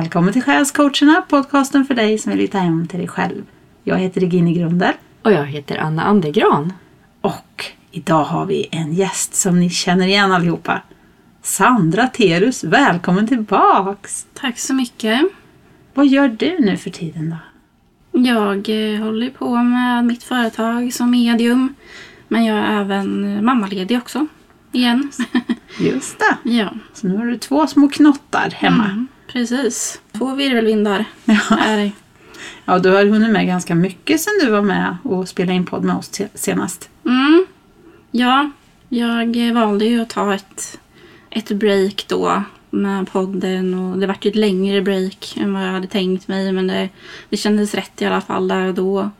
Välkommen till Själscoacherna, podcasten för dig som vill hitta hem till dig själv. Jag heter Regine Grunder. Och jag heter Anna Andegran. Och idag har vi en gäst som ni känner igen allihopa. Sandra Terus, välkommen tillbaks! Tack så mycket. Vad gör du nu för tiden då? Jag eh, håller på med mitt företag som medium. Men jag är även mammaledig också. Igen. Just det. ja. Så nu har du två små knottar hemma. Mm, precis. Två virvelvindar Ja. är det. ja, du har hunnit med ganska mycket sen du var med och spelade in podd med oss senast. Mm. Ja, jag valde ju att ta ett, ett break då med podden och det vart ju ett längre break än vad jag hade tänkt mig men det, det kändes rätt i alla fall där och då.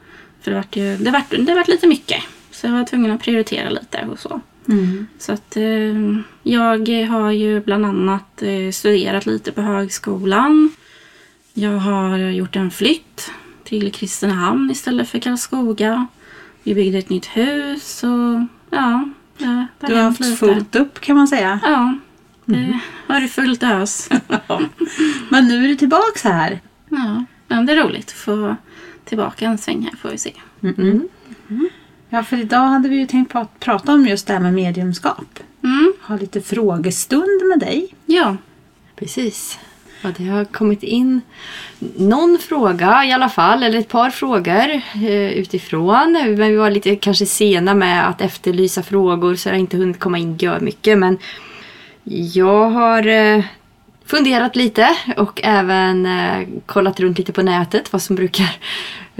För det vart ju det vart, det vart lite mycket. Så jag var tvungen att prioritera lite och så. Mm. Så att eh, jag har ju bland annat eh, studerat lite på högskolan. Jag har gjort en flytt till Kristinehamn istället för Karlskoga. Vi byggde ett nytt hus och ja, det, det Du har haft fullt upp kan man säga. Ja, det har det fullt ös. Men nu är du tillbaks här. ja, men det är roligt att få tillbaka en sväng här får vi se. Mm. Ja, för idag hade vi ju tänkt pra- prata om just det här med mediumskap. Mm, Ha lite frågestund med dig. ja, Precis. Ja, det har kommit in någon fråga i alla fall, eller ett par frågor eh, utifrån. Men vi var lite kanske sena med att efterlysa frågor så det har inte hunnit komma in gör mycket. Men jag har eh, funderat lite och även eh, kollat runt lite på nätet vad som brukar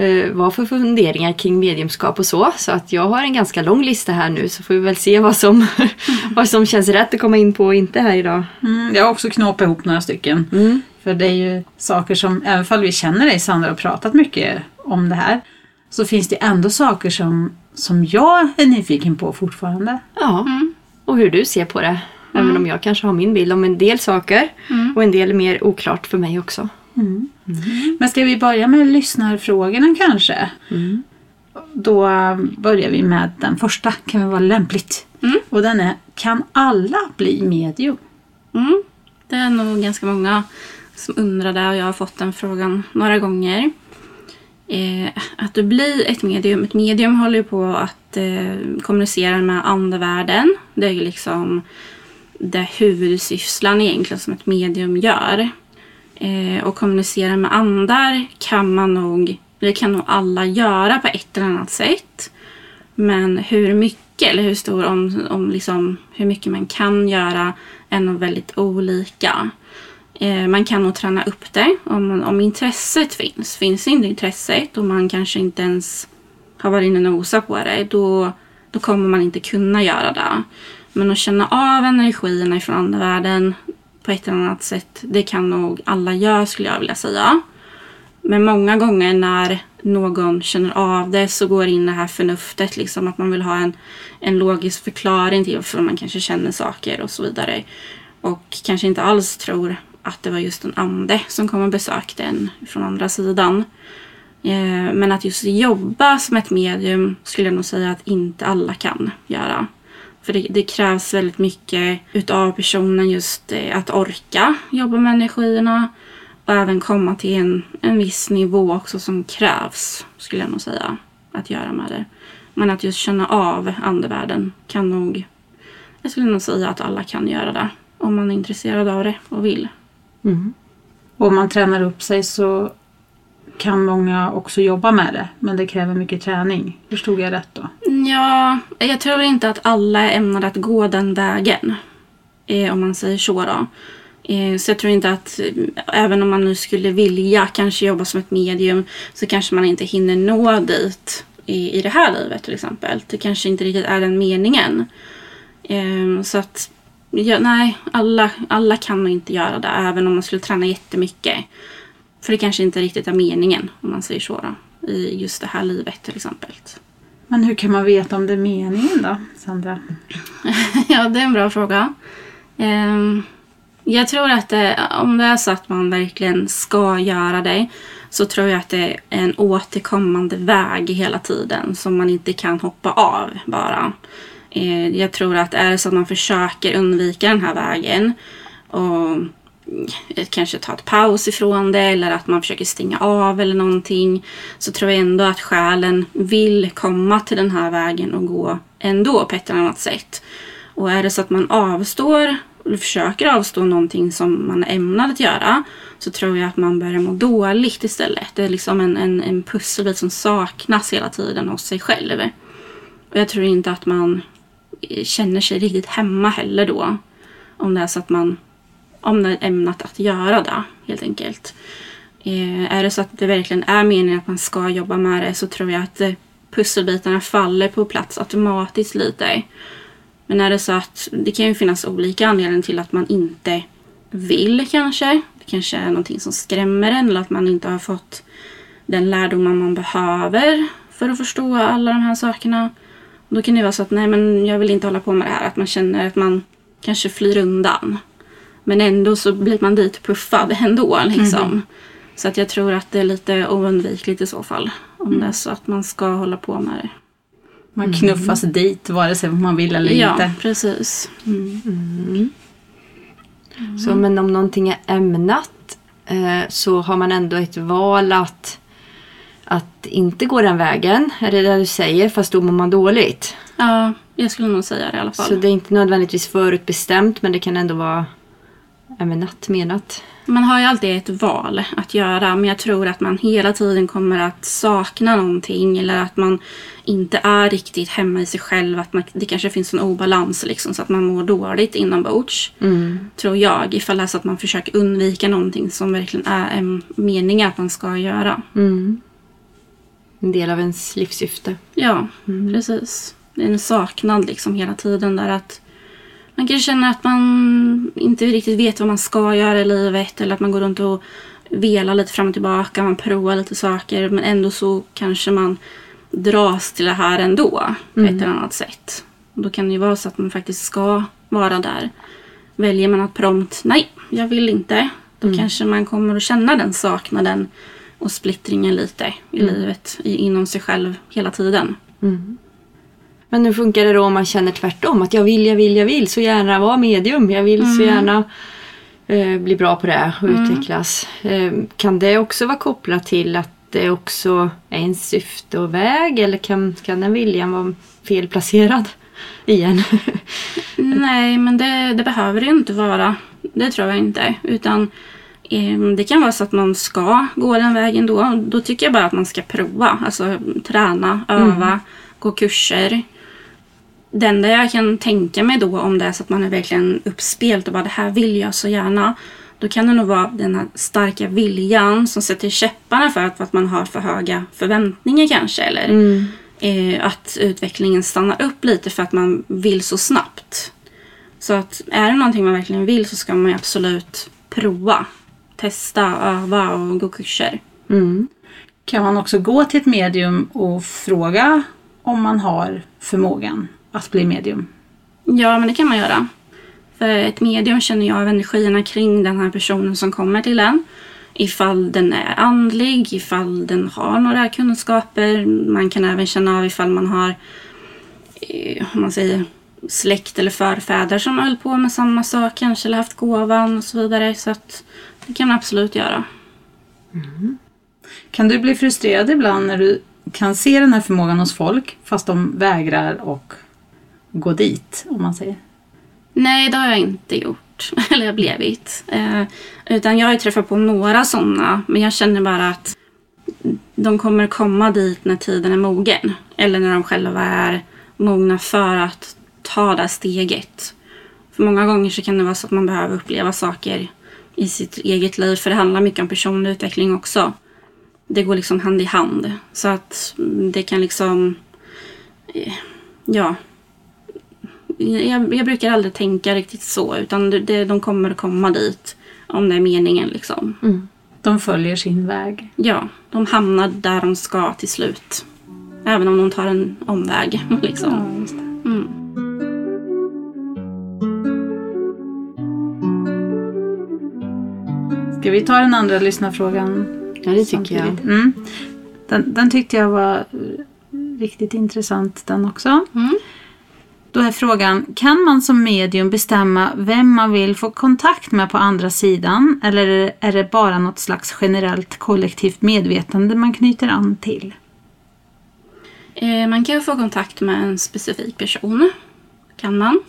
eh, vara för funderingar kring mediumskap och så. Så att jag har en ganska lång lista här nu så får vi väl se vad som, vad som känns rätt att komma in på och inte här idag. Mm, jag har också knåpat ihop några stycken. Mm. För det är ju saker som, även om vi känner dig Sandra och pratat mycket om det här, så finns det ändå saker som, som jag är nyfiken på fortfarande. Ja, och hur du ser på det. Även om jag kanske har min bild om en del saker och en del är mer oklart för mig också. Men ska vi börja med lyssnarfrågorna kanske? Då äh, börjar vi med den första, kan väl vara lämpligt. Och den är, kan alla bli medium? Mm. Det är nog ganska många som undrar det och jag har fått den frågan några gånger. Eh, att du blir ett medium. Ett medium håller ju på att eh, kommunicera med andevärlden. Det är ju liksom det huvudsysslan egentligen som ett medium gör. Eh, och kommunicera med andar kan man nog, det kan nog alla göra på ett eller annat sätt. Men hur mycket eller hur stor om, om liksom, hur mycket man kan göra är nog väldigt olika. Eh, man kan nog träna upp det om, om intresset finns. Finns inte intresset och man kanske inte ens har varit inne och nosat på det då, då kommer man inte kunna göra det. Men att känna av energierna från andevärlden på ett eller annat sätt det kan nog alla göra skulle jag vilja säga. Men många gånger när någon känner av det så går in det här förnuftet, liksom att man vill ha en, en logisk förklaring till varför man kanske känner saker och så vidare. Och kanske inte alls tror att det var just en ande som kom och besökte en från andra sidan. Eh, men att just jobba som ett medium skulle jag nog säga att inte alla kan göra. För det, det krävs väldigt mycket utav personen just eh, att orka jobba med energierna och även komma till en, en viss nivå också som krävs, skulle jag nog säga, att göra med det. Men att just känna av andevärlden kan nog, jag skulle nog säga att alla kan göra det. Om man är intresserad av det och vill. Mm. Och om man tränar upp sig så kan många också jobba med det. Men det kräver mycket träning. Förstod jag rätt då? Ja, jag tror inte att alla är ämnade att gå den vägen. Eh, om man säger så då. Eh, så jag tror inte att, eh, även om man nu skulle vilja kanske jobba som ett medium, så kanske man inte hinner nå dit i, i det här livet till exempel. Det kanske inte riktigt är den meningen. Eh, så att, ja, nej, alla, alla kan nog inte göra det, även om man skulle träna jättemycket. För det kanske inte riktigt är meningen, om man säger så då. I just det här livet till exempel. Men hur kan man veta om det är meningen då, Sandra? Ja, det är en bra fråga. Ehm, jag tror att det, om det är så att man verkligen ska göra det så tror jag att det är en återkommande väg hela tiden som man inte kan hoppa av bara. Eh, jag tror att är det så att man försöker undvika den här vägen och Eh, kanske ta ett paus ifrån det eller att man försöker stänga av eller någonting så tror jag ändå att själen vill komma till den här vägen och gå ändå på ett eller annat sätt. Och är det så att man avstår eller försöker avstå någonting som man är ämnad att göra så tror jag att man börjar må dåligt istället. Det är liksom en, en, en pusselbit som saknas hela tiden hos sig själv. Och jag tror inte att man eh, känner sig riktigt hemma heller då. Om det är så att man om det är ämnat att göra det helt enkelt. Eh, är det så att det verkligen är meningen att man ska jobba med det så tror jag att eh, pusselbitarna faller på plats automatiskt lite. Men är det så att det kan ju finnas olika anledningar till att man inte vill kanske. Det kanske är någonting som skrämmer en eller att man inte har fått den lärdomen man behöver för att förstå alla de här sakerna. Då kan det vara så att nej men jag vill inte hålla på med det här. Att man känner att man kanske flyr undan. Men ändå så blir man dit puffad ändå liksom. Mm. Så att jag tror att det är lite oundvikligt i så fall. Om mm. det är så att man ska hålla på med det. Man knuffas mm. dit vare sig man vill eller ja, inte. Ja, precis. Mm. Mm. Så men om någonting är ämnat eh, så har man ändå ett val att, att inte gå den vägen. Är det det du säger? Fast då mår man dåligt. Ja, jag skulle nog säga det i alla fall. Så det är inte nödvändigtvis förutbestämt men det kan ändå vara ämnat menat. Man har ju alltid ett val att göra men jag tror att man hela tiden kommer att sakna någonting eller att man inte är riktigt hemma i sig själv. Att man, det kanske finns en obalans liksom, så att man mår dåligt inombords. Mm. Tror jag. Ifall det är så att man försöker undvika någonting som verkligen är en mening att man ska göra. Mm. En del av ens livssyfte. Ja, mm. precis. Det är en saknad liksom hela tiden där att man kanske känner att man inte riktigt vet vad man ska göra i livet eller att man går runt och velar lite fram och tillbaka, man provar lite saker men ändå så kanske man dras till det här ändå på mm. ett eller annat sätt. Och då kan det ju vara så att man faktiskt ska vara där. Väljer man att prompt nej, jag vill inte. Då mm. kanske man kommer att känna den saknaden och splittringen lite i mm. livet i, inom sig själv hela tiden. Mm. Men hur funkar det då om man känner tvärtom? Att jag vill, jag vill, jag vill så gärna vara medium. Jag vill så mm. gärna eh, bli bra på det och mm. utvecklas. Eh, kan det också vara kopplat till att det också är en syfte och väg? Eller kan, kan den viljan vara felplacerad igen? Nej, men det, det behöver det ju inte vara. Det tror jag inte. Utan eh, det kan vara så att man ska gå den vägen då. Då tycker jag bara att man ska prova. Alltså träna, öva, mm. gå kurser. Det enda jag kan tänka mig då om det är så att man är verkligen uppspelt och bara det här vill jag så gärna. Då kan det nog vara den här starka viljan som sätter käpparna för att, för att man har för höga förväntningar kanske. Eller mm. eh, att utvecklingen stannar upp lite för att man vill så snabbt. Så att är det någonting man verkligen vill så ska man absolut prova. Testa, öva och gå kurser. Mm. Kan man också gå till ett medium och fråga om man har förmågan att bli medium? Ja, men det kan man göra. För ett medium känner jag av energierna kring den här personen som kommer till en. Ifall den är andlig, ifall den har några kunskaper. Man kan även känna av ifall man har eh, om man säger, släkt eller förfäder som höll på med samma sak kanske eller haft gåvan och så vidare. Så att det kan man absolut göra. Mm. Kan du bli frustrerad ibland när du kan se den här förmågan hos folk fast de vägrar och gå dit om man säger? Nej, det har jag inte gjort. Eller jag blivit. Eh, utan jag har ju träffat på några sådana. Men jag känner bara att de kommer komma dit när tiden är mogen. Eller när de själva är mogna för att ta det steget. För många gånger så kan det vara så att man behöver uppleva saker i sitt eget liv. För det handlar mycket om personlig utveckling också. Det går liksom hand i hand. Så att det kan liksom... Eh, ja, jag, jag, brukar aldrig tänka riktigt så. Utan det, de kommer komma dit. Om det är meningen liksom. Mm. De följer sin väg. Ja, de hamnar där de ska till slut. Även om de tar en omväg. Liksom. Ja, mm. Ska vi ta den andra lyssnarfrågan? Ja, det tycker jag. Mm. Den, den, tyckte jag var riktigt intressant den också. Mm. Då är frågan, kan man som medium bestämma vem man vill få kontakt med på andra sidan? Eller är det bara något slags generellt kollektivt medvetande man knyter an till? Eh, man kan få kontakt med en specifik person. Kan man.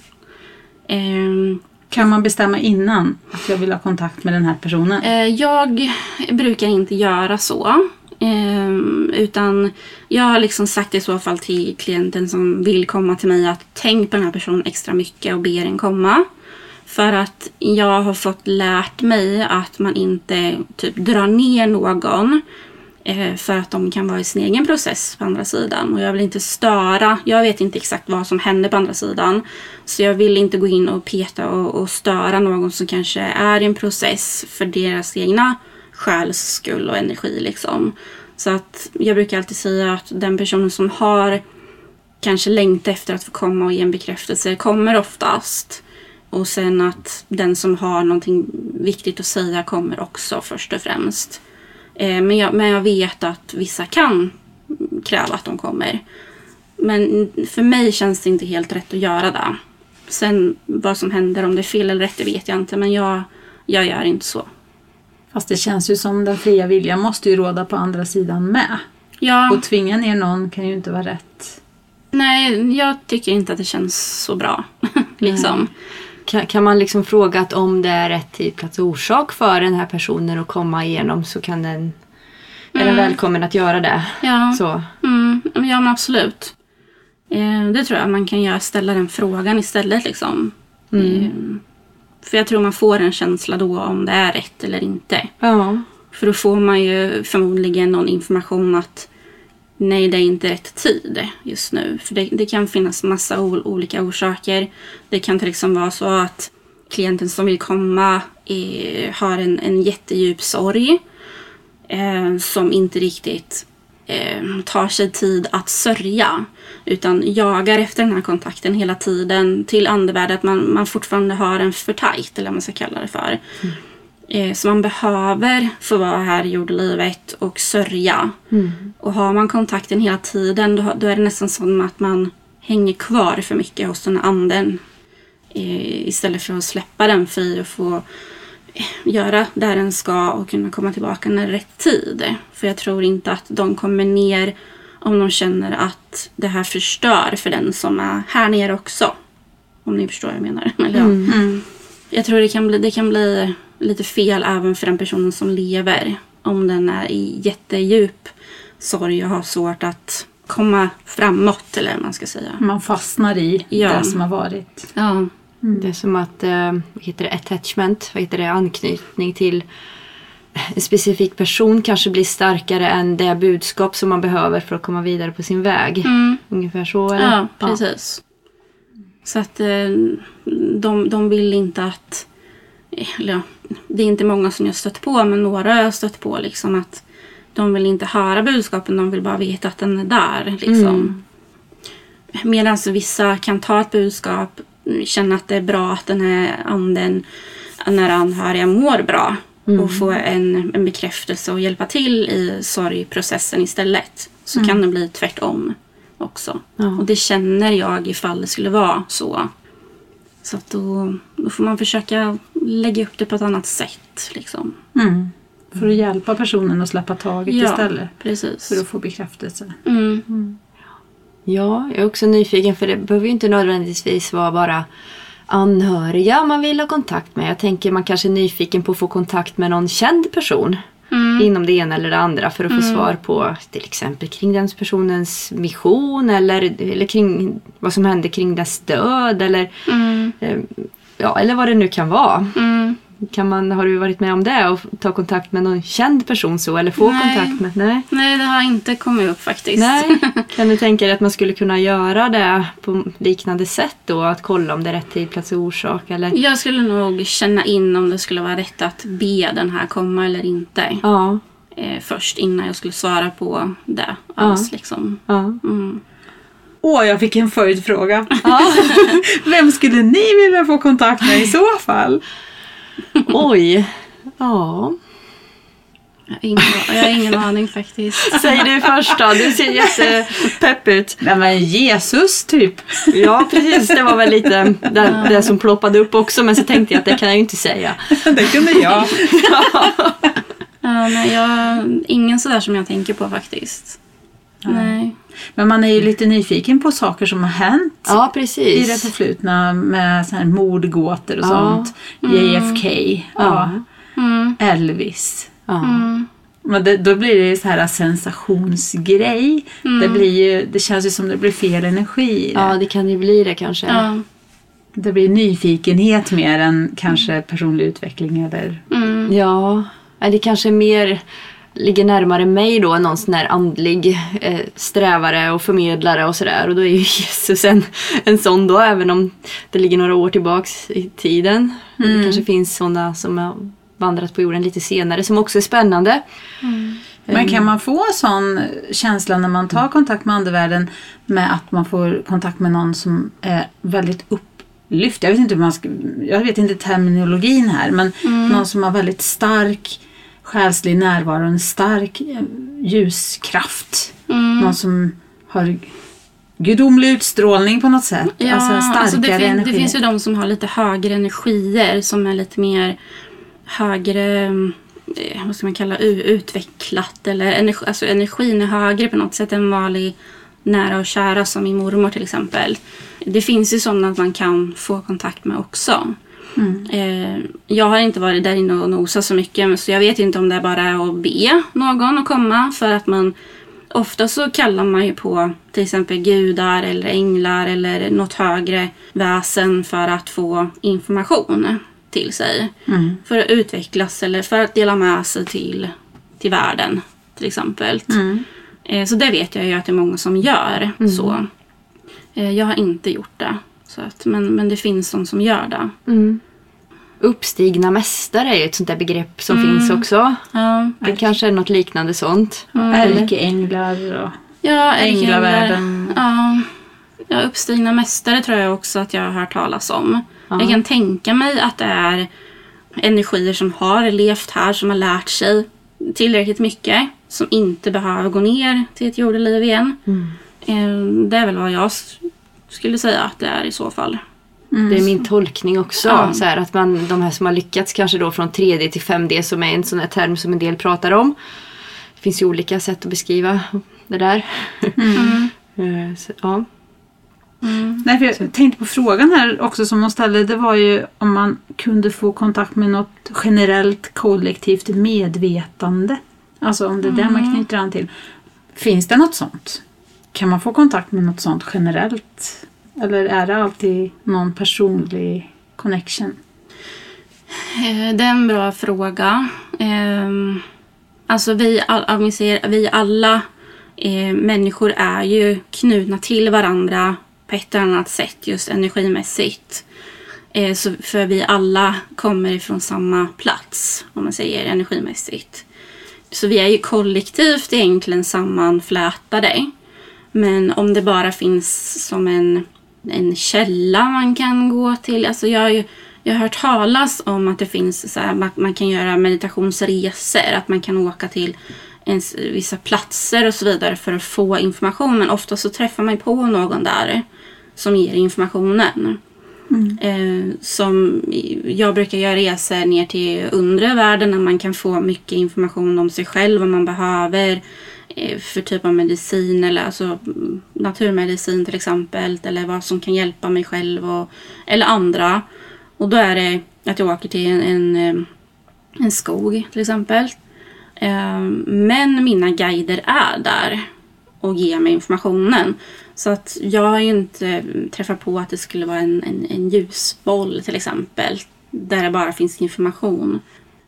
Eh, Kan man bestämma innan att jag vill ha kontakt med den här personen? Eh, Jag brukar inte göra så. Ehm, utan jag har liksom sagt i så fall till klienten som vill komma till mig att tänk på den här personen extra mycket och be den komma. För att jag har fått lärt mig att man inte typ drar ner någon eh, för att de kan vara i sin egen process på andra sidan. Och jag vill inte störa. Jag vet inte exakt vad som händer på andra sidan. Så jag vill inte gå in och peta och, och störa någon som kanske är i en process för deras egna själs skull och energi. Liksom. Så att jag brukar alltid säga att den personen som har kanske längtar efter att få komma och ge en bekräftelse kommer oftast. Och sen att den som har någonting viktigt att säga kommer också först och främst. Eh, men, jag, men jag vet att vissa kan kräva att de kommer. Men för mig känns det inte helt rätt att göra det. Sen vad som händer, om det är fel eller rätt, det vet jag inte. Men jag, jag gör inte så. Fast det känns ju som den fria viljan måste ju råda på andra sidan med. Ja, Och tvinga ner någon kan ju inte vara rätt. nej, jag tycker inte att det känns så bra. liksom. Kan, kan man liksom fråga att om det är rätt tid, plats och orsak för den här personen att komma igenom så kan den, är den välkommen att göra det. Ja. Så. Mm, ja men absolut. Eh, det tror jag man kan göra, ställa den frågan istället. Liksom. Eh, för jag tror man får en känsla då om det är rätt eller inte. Ja. För då får man ju förmodligen någon information att nej, det är inte rätt tid just nu. För det, det kan finnas massa ol- olika orsaker. Det kan till exempel vara så att klienten som vill komma eh, har en, en jättedjup sorg eh, som inte riktigt eh, tar sig tid att sörja. Utan jagar efter den här kontakten hela tiden till andevärlden. Att man, man fortfarande har en för tajt, eller vad man ska kalla det för. Eh, så man behöver få vara här i jordelivet och sörja. Och har man kontakten hela tiden då, då är det nästan som att man hänger kvar för mycket hos den här anden. Eh, istället för att släppa den fri och få eh, göra där den ska och kunna komma tillbaka när det är rätt tid. För jag tror inte att de kommer ner om de känner att det här förstör för den som är här nere också. Om ni förstår vad jag menar. Eller, ja. Mm. Jag tror det kan, bli, det kan bli lite fel även för den personen som lever. Om den är i jättedjup sorg och har svårt att komma framåt eller vad man ska säga. Man fastnar i Ja. det som har varit. Ja, Det är som att, eh, vad heter det, attachment, vad heter det, anknytning till en specifik person kanske blir starkare än det budskap som man behöver för att komma vidare på sin väg. mm. Ungefär så. Eller? ja precis. Så att eh, de, de vill inte att... Eller ja, det är inte många som jag stött på, men några har jag stött på. Liksom, att de vill inte höra budskapen, de vill bara veta att den är där. Liksom. Medan vissa kan ta ett budskap, känna att det är bra att den här anden, när anhöriga mår bra. Och få en, en bekräftelse och hjälpa till i sorgprocessen istället. Så kan det bli tvärtom också. Ja. Och det känner jag ifall det skulle vara så. Så att då, då får man försöka lägga upp det på ett annat sätt. Liksom. Mm. För att hjälpa personen att släppa taget istället. precis. För att få bekräftelse. Mm. Ja, jag är också nyfiken för det behöver ju inte nödvändigtvis vara bara anhöriga man vill ha kontakt med. Jag tänker man kanske är nyfiken på att få kontakt med någon känd person Mm. inom det ena eller det andra för att få svar på till exempel kring den personens mission eller, eller kring vad som hände kring dess död eller, Mm. eh, ja, eller vad det nu kan vara. Kan man, har du varit med om det och ta kontakt med någon känd person så eller få Nej. kontakt med? Nej. Nej, det har inte kommit upp faktiskt. Nej, kan du tänka dig att man skulle kunna göra det på liknande sätt då? Att kolla om det är rätt tid, plats och orsak eller? Jag skulle nog känna in om det skulle vara rätt att be den här komma eller inte. Ja, Eh, först innan jag skulle svara på det alls. Liksom. ja. Mm. Åh, jag fick en följdfråga. Vem skulle ni vilja få kontakt med i så fall? Oj. Ja. Jag har ingen, jag har ingen aning faktiskt. Säg du först då, du ser jättepepp ut. Nej men Jesus typ. Ja precis, det var väl lite det, det som ploppade upp också men så tänkte jag att det kan jag ju inte säga. det kunde jag. Ja, nej, jag, ingen sådär som jag tänker på faktiskt. Nej. Men man är ju lite nyfiken på saker som har hänt Ja i det förflutna med så här mordgåtor och Ja. sånt. JFK, ja. Mm. Elvis. Mm. Men det, då blir det ju så här sensationsgrej. Det, blir ju, det känns ju som det blir fel energi i det. ja det kan ju bli det kanske. Ja. Det blir nyfikenhet mer än kanske personlig utveckling eller... Mm. Ja, det kanske mer ligger närmare mig då än någon sån här andlig eh, strävare och förmedlare och sådär. Och då är ju Jesus en, en sån då, även om det ligger några år tillbaks i tiden. Det kanske finns såna som har vandrat på jorden lite senare som också är spännande. Men kan man få sån känsla när man tar kontakt med andevärlden med att man får kontakt med någon som är väldigt upplyft? Jag vet inte hur man ska, jag vet inte terminologin här men någon som har väldigt stark själslig närvaro, en stark eh, ljuskraft. Någon som har gudomlig utstrålning på något sätt. Ja, alltså starkare alltså det, fin- energi. det finns ju de som har lite högre energier som är lite mer högre, eh, vad ska man kalla utvecklat eller energi, alltså energin är högre på något sätt än vanlig nära och kära som min mormor till exempel. Det finns ju sådana att man kan få kontakt med också. Eh, jag har inte varit där inne och nosat så mycket så jag vet inte om det bara är att be någon att komma för att man Ofta så kallar man ju på till exempel gudar eller änglar eller något högre väsen för att få information till sig. Mm. För att utvecklas eller för att dela med sig till, till världen till exempel. Mm. Eh, Så det vet jag ju att det är många som gör så. Eh, Jag har inte gjort det. Så att, men, men det finns de som gör det. Mm. Uppstigna mästare är ju ett sånt där begrepp som finns också. Ja, Det kanske är något liknande sånt. Ärkeänglar och ja änglavärlden. Ja. ja, uppstigna mästare tror jag också att jag har hört talas om. Ja. Jag kan tänka mig att det är energier som har levt här, som har lärt sig tillräckligt mycket, som inte behöver gå ner till ett jordeliv igen. Eh, Det är väl vad jag skulle säga att det är i så fall. Det är min tolkning också. Ja. Så här, att man, de här som har lyckats kanske då från 3D till 5D som är en sån här term som en del pratar om. Det finns ju olika sätt att beskriva det där. Eh, så, ja. Nej, för jag tänkte på frågan här också som hon ställde. Det var ju om man kunde få kontakt med något generellt kollektivt medvetande. Alltså om det är det man knyter an till. Finns det något sånt? Kan man få kontakt med något sånt generellt? Eller är det alltid någon personlig connection? Eh, det är en bra fråga. Ehm, alltså vi, all, vi, alla eh, människor är ju knutna till varandra på ett eller annat sätt just energimässigt. Eh, så för vi alla kommer ifrån samma plats om man säger energimässigt. Så vi är ju kollektivt egentligen sammanflätade. Men om det bara finns som en, en källa man kan gå till. Alltså jag, har ju, jag har hört talas om att det finns så här, man, man kan göra meditationsresor. Att man kan åka till ens, vissa platser och så vidare för att få information. Men ofta så träffar man på någon där som ger informationen. Eh, som jag brukar göra resor ner till undre världen där man kan få mycket information om sig själv, vad man behöver eh, Eh, för typ av medicin eller alltså naturmedicin till exempel eller vad som kan hjälpa mig själv och, eller andra. Och då är det att jag åker till en, en, eh, en skog till exempel. Eh, men mina guider är där och ger mig informationen. Så att jag har ju inte träffat på att det skulle vara en, en, en ljusboll till exempel. Där det bara finns information.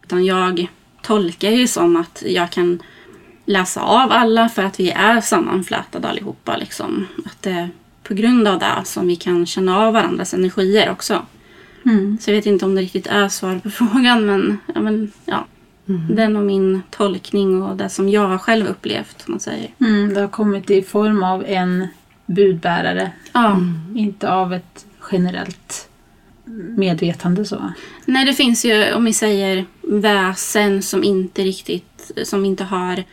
Utan jag tolkar ju som att jag kan läsa av alla för att vi är sammanflätade allihopa. Liksom. Att det är på grund av det som vi kan känna av varandras energier också. Så jag vet inte om det riktigt är svar på frågan men ja, men, ja. det är nog min tolkning och det som jag har själv upplevt. Man säger. Mm, det har kommit i form av en budbärare. Ja. Inte av ett generellt medvetande så. Nej, det finns ju, om vi säger väsen som inte riktigt, som inte har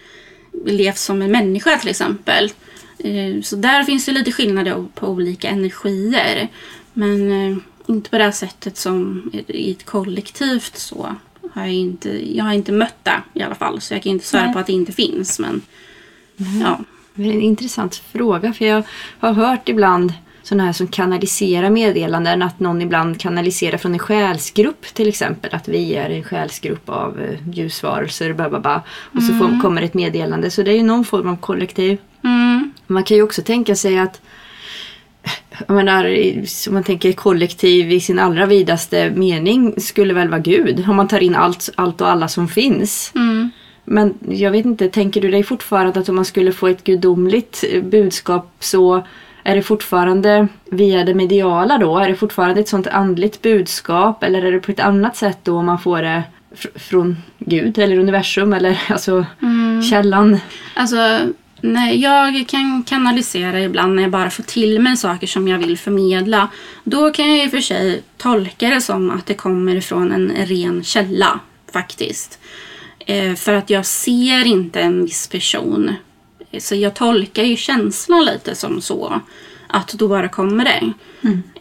levt som en människa till exempel. Eh, Så där finns det lite skillnader på olika energier. Men eh, inte på det här sättet som i ett kollektivt så. Har jag, inte, jag har inte mött det i alla fall. Så jag kan inte svära på att det inte finns. Men ja. Det är en intressant fråga för jag har hört ibland sådana här som kanaliserar meddelanden att någon ibland kanaliserar från en själsgrupp till exempel. Att vi är en själsgrupp av eh, ljusvarelser bla. Och så får, kommer ett meddelande. Så det är ju någon form av kollektiv. Mm. Man kan ju också tänka sig att jag menar, om man tänker kollektiv i sin allra vidaste mening skulle väl vara Gud. Om man tar in allt, allt och alla som finns. Mm. Men jag vet inte, tänker du dig fortfarande att om man skulle få ett gudomligt eh, budskap så är det fortfarande via det mediala då? Är det fortfarande ett sånt andligt budskap eller är det på ett annat sätt då om man får det fr- från Gud eller universum eller alltså källan? Alltså, nej, jag kan kanalisera ibland när jag bara får till mig saker som jag vill förmedla. Då kan jag i och för sig tolka det som att det kommer ifrån en ren källa faktiskt. Eh, för att jag ser inte en viss person. Så jag tolkar ju känslan lite som så. Att då bara kommer det.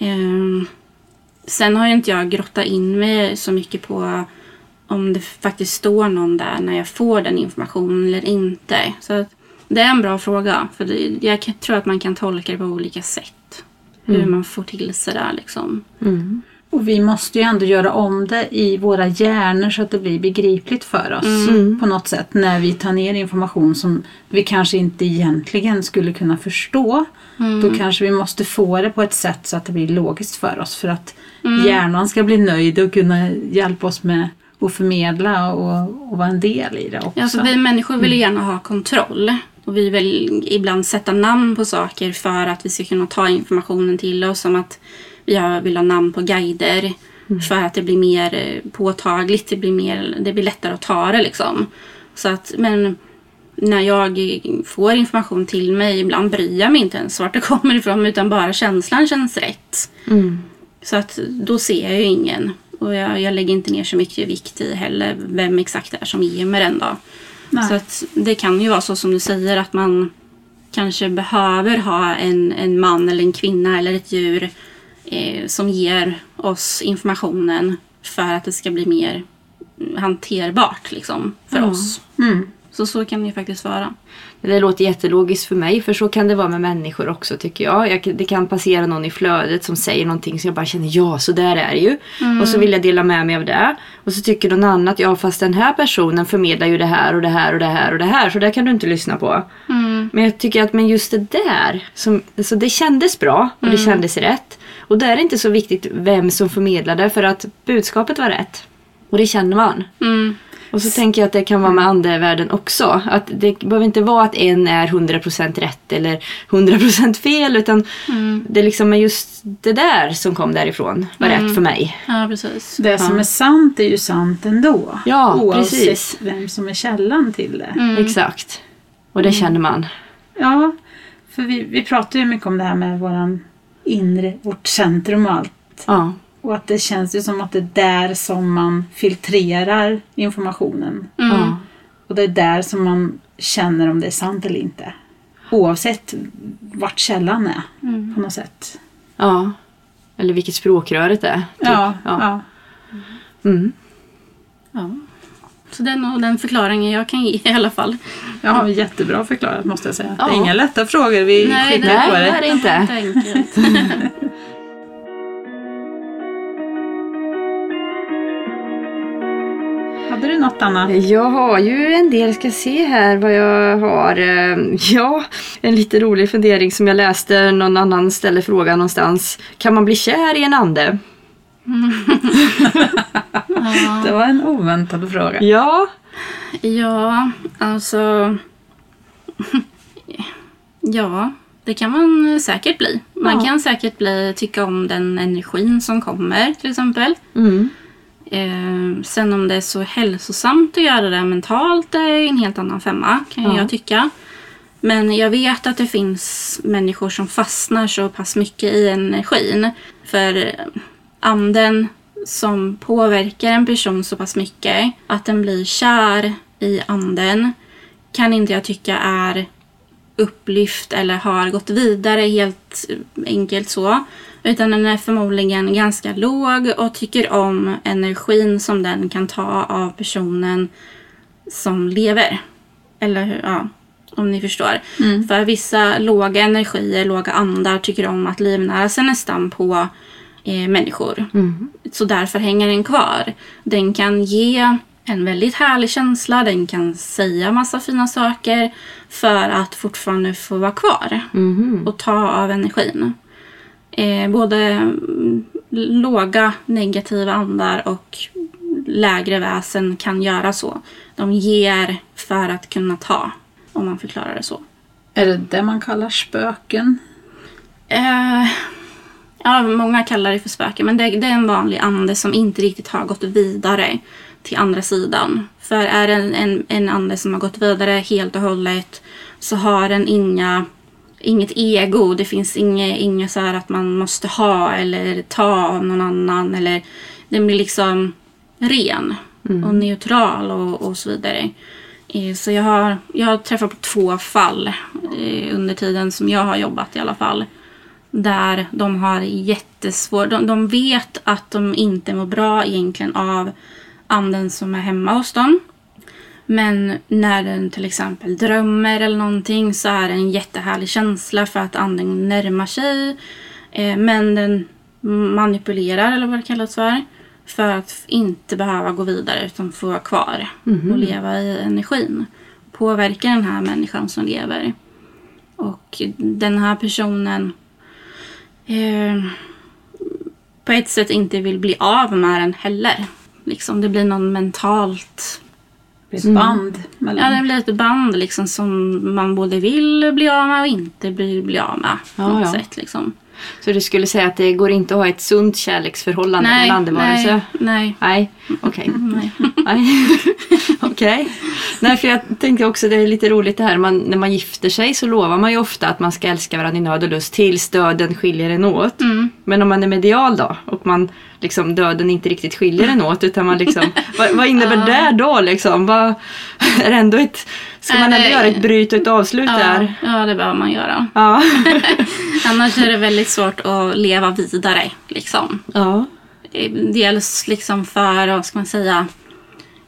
Eh, sen har ju inte jag grottat in mig så mycket på om det faktiskt står någon där när jag får den informationen eller inte. Så det är en bra fråga. För det, jag tror att man kan tolka det på olika sätt. Hur man får till sig det liksom. Och vi måste ju ändå göra om det i våra hjärnor så att det blir begripligt för oss Mm. på något sätt när vi tar ner information som vi kanske inte egentligen skulle kunna förstå. Då kanske vi måste få det på ett sätt så att det blir logiskt för oss för att hjärnan ska bli nöjd och kunna hjälpa oss med att förmedla och, och vara en del i det också. Ja, alltså, vi människor vill gärna ha kontroll. Och vi vill ibland sätta namn på saker för att vi ska kunna ta informationen till oss. Som att har- vill ha namn på guider. För att det blir mer eh, påtagligt. Det blir, mer, det blir lättare att ta det liksom. Så att, men när jag får information till mig, ibland bryr jag mig inte ens vart det kommer ifrån. Utan bara känslan känns rätt. Så att då ser jag ju ingen. Och jag, jag lägger inte ner så mycket vikt i heller vem exakt det är som ger mig den då. Nej. Så att det kan ju vara så som du säger att man kanske behöver ha en, en man eller en kvinna eller ett djur eh, som ger oss informationen för att det ska bli mer hanterbart liksom, för Ja. oss. Mm. Så så kan det ju faktiskt vara. Det låter jättelogiskt för mig för så kan det vara med människor också tycker jag. jag. Det kan passera någon i flödet som säger någonting som jag bara känner ja så där är det ju. Och så vill jag dela med mig av det. Och så tycker någon annat ja fast den här personen förmedlar ju det här och det här och det här och det här så det kan du inte lyssna på. Men jag tycker att men just det där, som, alltså det kändes bra och det kändes rätt. Och där är det inte så viktigt vem som förmedlade för att budskapet var rätt. Och det känner man. Mm. Och så tänker jag att det kan vara med andevärlden också. Att det behöver inte vara att en är 100% rätt eller 100% fel utan det liksom är just det där som kom därifrån var rätt för mig. Ja, precis. Det som är sant är ju sant ändå. Ja, oavsett precis. vem som är källan till det. Mm. Exakt. Och det känner man. Ja, för vi, vi pratar ju mycket om det här med våran inre, vårt centrum och allt. Ja. Och att det känns ju som att det är där som man filtrerar informationen. ja. Och det är där som man känner om det är sant eller inte. Oavsett vart källan är på något sätt. ja. Eller vilket språkröret är. Typ. Ja, ja. ja. Mm. Ja. Så det är nog den förklaringen jag kan ge i alla fall. Jag har jättebra förklarat måste jag säga. Det Ja. är inga lätta frågor vi Nej, skickar nej, på det dig. är det inte. enkelt. Hade du något Anna? Jag har ju en del, ska se här vad jag har. Eh, Ja, en lite rolig fundering som jag läste någon annan ställe frågan någonstans. Kan man bli kär i en ande? Det var en oväntad fråga. Ja. Ja, alltså... Ja, det kan man säkert bli. Man Ja. kan säkert bli, tycka om den energin som kommer till exempel. Mm. Eh, sen om det är så hälsosamt att göra det mentalt är en helt annan femma kan Ja. jag tycka. Men jag vet att det finns människor som fastnar så pass mycket i energin. För anden som påverkar en person så pass mycket att den blir kär i anden kan inte jag tycka är upplyft eller har gått vidare helt enkelt så. Utan den är förmodligen ganska låg och tycker om energin som den kan ta av personen som lever. Eller hur? Ja, om ni förstår. För vissa låga energier, låga andar tycker om att livnära sig nästan på eh, människor. Så därför hänger den kvar. Den kan ge en väldigt härlig känsla, den kan säga massa fina saker för att fortfarande få vara kvar och ta av energin. Eh, både mm, låga negativa andar och lägre väsen kan göra så. De ger för att kunna ta, om man förklarar det så. Är det det man kallar spöken? Eh, ja, många kallar det för spöken, men det, det är en vanlig ande som inte riktigt har gått vidare till andra sidan. För är det en, en, en ande som har gått vidare helt och hållet så har den inga, inget ego. Det finns inget, inget så här att man måste ha eller ta av någon annan. Eller, den blir liksom ren och neutral och, och så vidare. Eh, Så jag har, jag har träffat på två fall eh, under tiden som jag har jobbat i alla fall. Där de har jättesvårt, de, de vet att de inte mår bra egentligen av anden som är hemma hos dem. Men när den till exempel drömmer eller någonting så är det en jättehärlig känsla för att anden närmar sig. Eh, men den manipulerar eller vad det kallas för. För att inte behöva gå vidare utan få vara kvar och leva i energin. Påverka den här människan som lever. Och den här personen eh, på ett sätt inte vill bli av med den heller. Liksom, det blir någon mentalt... Är ett band mellan... Ja, det blir ett band liksom, som man både vill bli av med och inte vill bli av med. På Ja, något ja. sätt, liksom. Så du skulle säga att det går inte att ha ett sunt kärleksförhållande med en andevarelse? nej, nej. Nej, okej. nej. Nej. Okej. Nej, för jag tänkte också det är lite roligt det här man, när man gifter sig så lovar man ju ofta att man ska älska varandra i nöd och lust tills döden skiljer en åt. Mm. Men om man är medial då och man liksom döden inte riktigt skiljer en åt utan man liksom vad, vad innebär det då liksom? Vad, är ändå ett, ska man ändå göra ett bryt och ett avslut Ja, där? ja, det behöver man göra. Ja. Annars är det väldigt svårt att leva vidare. Liksom. ja. Eh, Dels liksom för, vad ska man säga,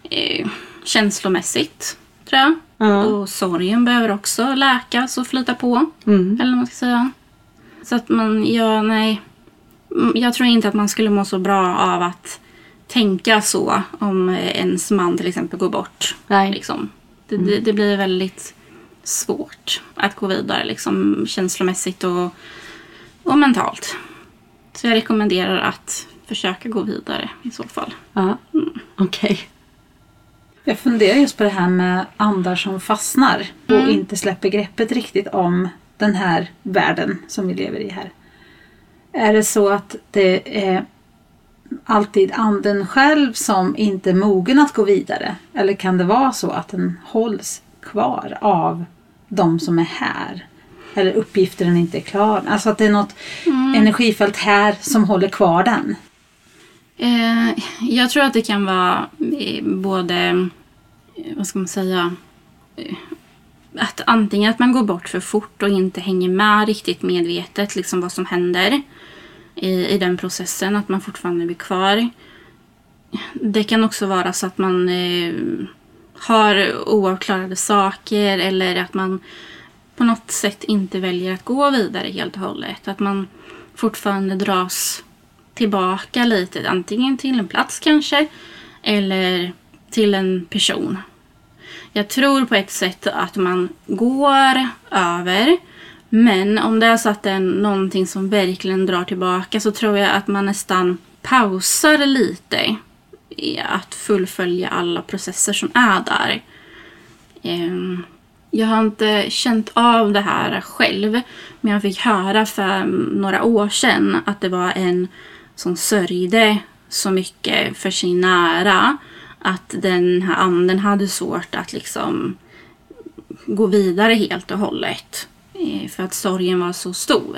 eh, känslomässigt tror jag. Ja. Och sorgen behöver också läkas och flyta på. Mm. Eller vad man ska säga. Så att man, ja nej. Mm, Jag tror inte att man skulle må så bra av att tänka så om ens man till exempel går bort. Nej. Liksom. Det, det, det blir väldigt svårt att gå vidare liksom, känslomässigt och, och mentalt. Så jag rekommenderar att försöka gå vidare i så fall. Ja. Okej. Jag funderar just på det här med andar som fastnar och inte släpper greppet riktigt om den här världen som vi lever i här. Är det så att det är alltid anden själv som inte är mogen att gå vidare? Eller kan det vara så att den hålls kvar av de som är här? Eller uppgiften inte är klar? Alltså att det är något energifält här som håller kvar den. Eh, jag tror att det kan vara eh, både, eh, vad ska man säga, att antingen att man går bort för fort och inte hänger med riktigt medvetet liksom vad som händer i, i den processen, att man fortfarande blir kvar. Det kan också vara så att man eh, har oavklarade saker eller att man på något sätt inte väljer att gå vidare helt och hållet. Att man fortfarande dras tillbaka lite, antingen till en plats kanske eller till en person. Jag tror på ett sätt att man går över men om det är så att det är någonting som verkligen drar tillbaka så tror jag att man nästan pausar lite i att fullfölja alla processer som är där. Ehm, jag har inte känt av det här själv men jag fick höra för några år sedan att det var en som sörjde så mycket för sin nära att den här anden hade svårt att liksom gå vidare helt och hållet eh, För att sorgen var så stor.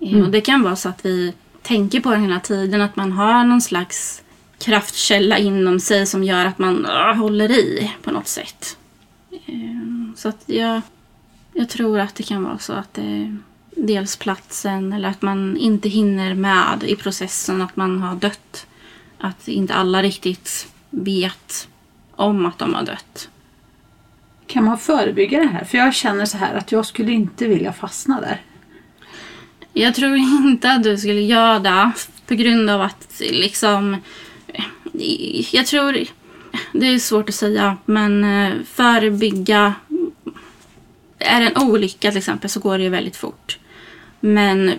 Eh, Och det kan vara så att vi tänker på den hela tiden. Att man har någon slags kraftkälla inom sig som gör att man uh, håller i på något sätt. Eh, så att jag, jag tror att det kan vara så att det är dels platsen eller att man inte hinner med i processen att man har dött. Att inte alla riktigt vet om att de har dött. Kan man förebygga det här? För jag känner så här att jag skulle inte vilja fastna där. Jag tror inte att du skulle göra det på grund av att liksom... Jag tror... Det är svårt att säga, men eh, förebygga... Är det en olycka till exempel så går det ju väldigt fort. Men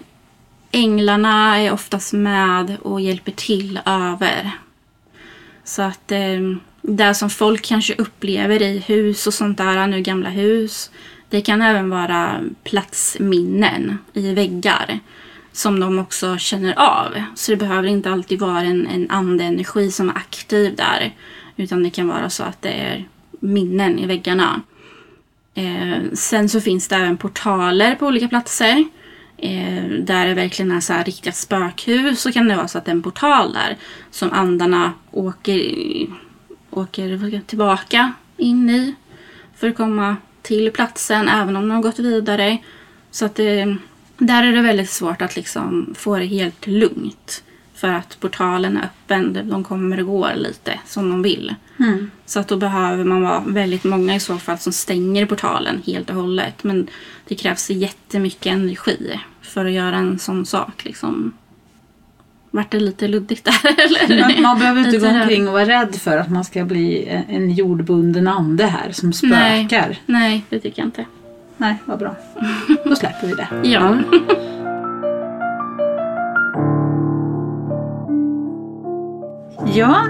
änglarna är oftast med och hjälper till över. Så att eh, det som folk kanske upplever i hus och sånt där, nu gamla hus. Det kan även vara platsminnen i väggar som de också känner av. Så det behöver inte alltid vara en, en andeenergi som är aktiv där. Utan det kan vara så att det är minnen i väggarna. Eh, sen så finns det även portaler på olika platser. Eh, där det verkligen är så här riktiga spökhus så kan det vara så att det är en portal där som andarna åker, åker tillbaka in i för att komma till platsen även om de har gått vidare. Så att det, där är det väldigt svårt att liksom få det helt lugnt. För att portalen är öppen, de kommer och går lite som de vill. Mm. Så att då behöver man vara väldigt många i så fall som stänger portalen helt och hållet. Men det krävs jättemycket energi för att göra en sån sak. Liksom. Vart det lite luddigt där? Eller? Man, man behöver inte gå omkring och vara rädd för att man ska bli en- en jordbunden ande här som Nej. spökar. Nej, det tycker jag inte. Nej, vad bra. Då släpper vi det. Ja. Ja,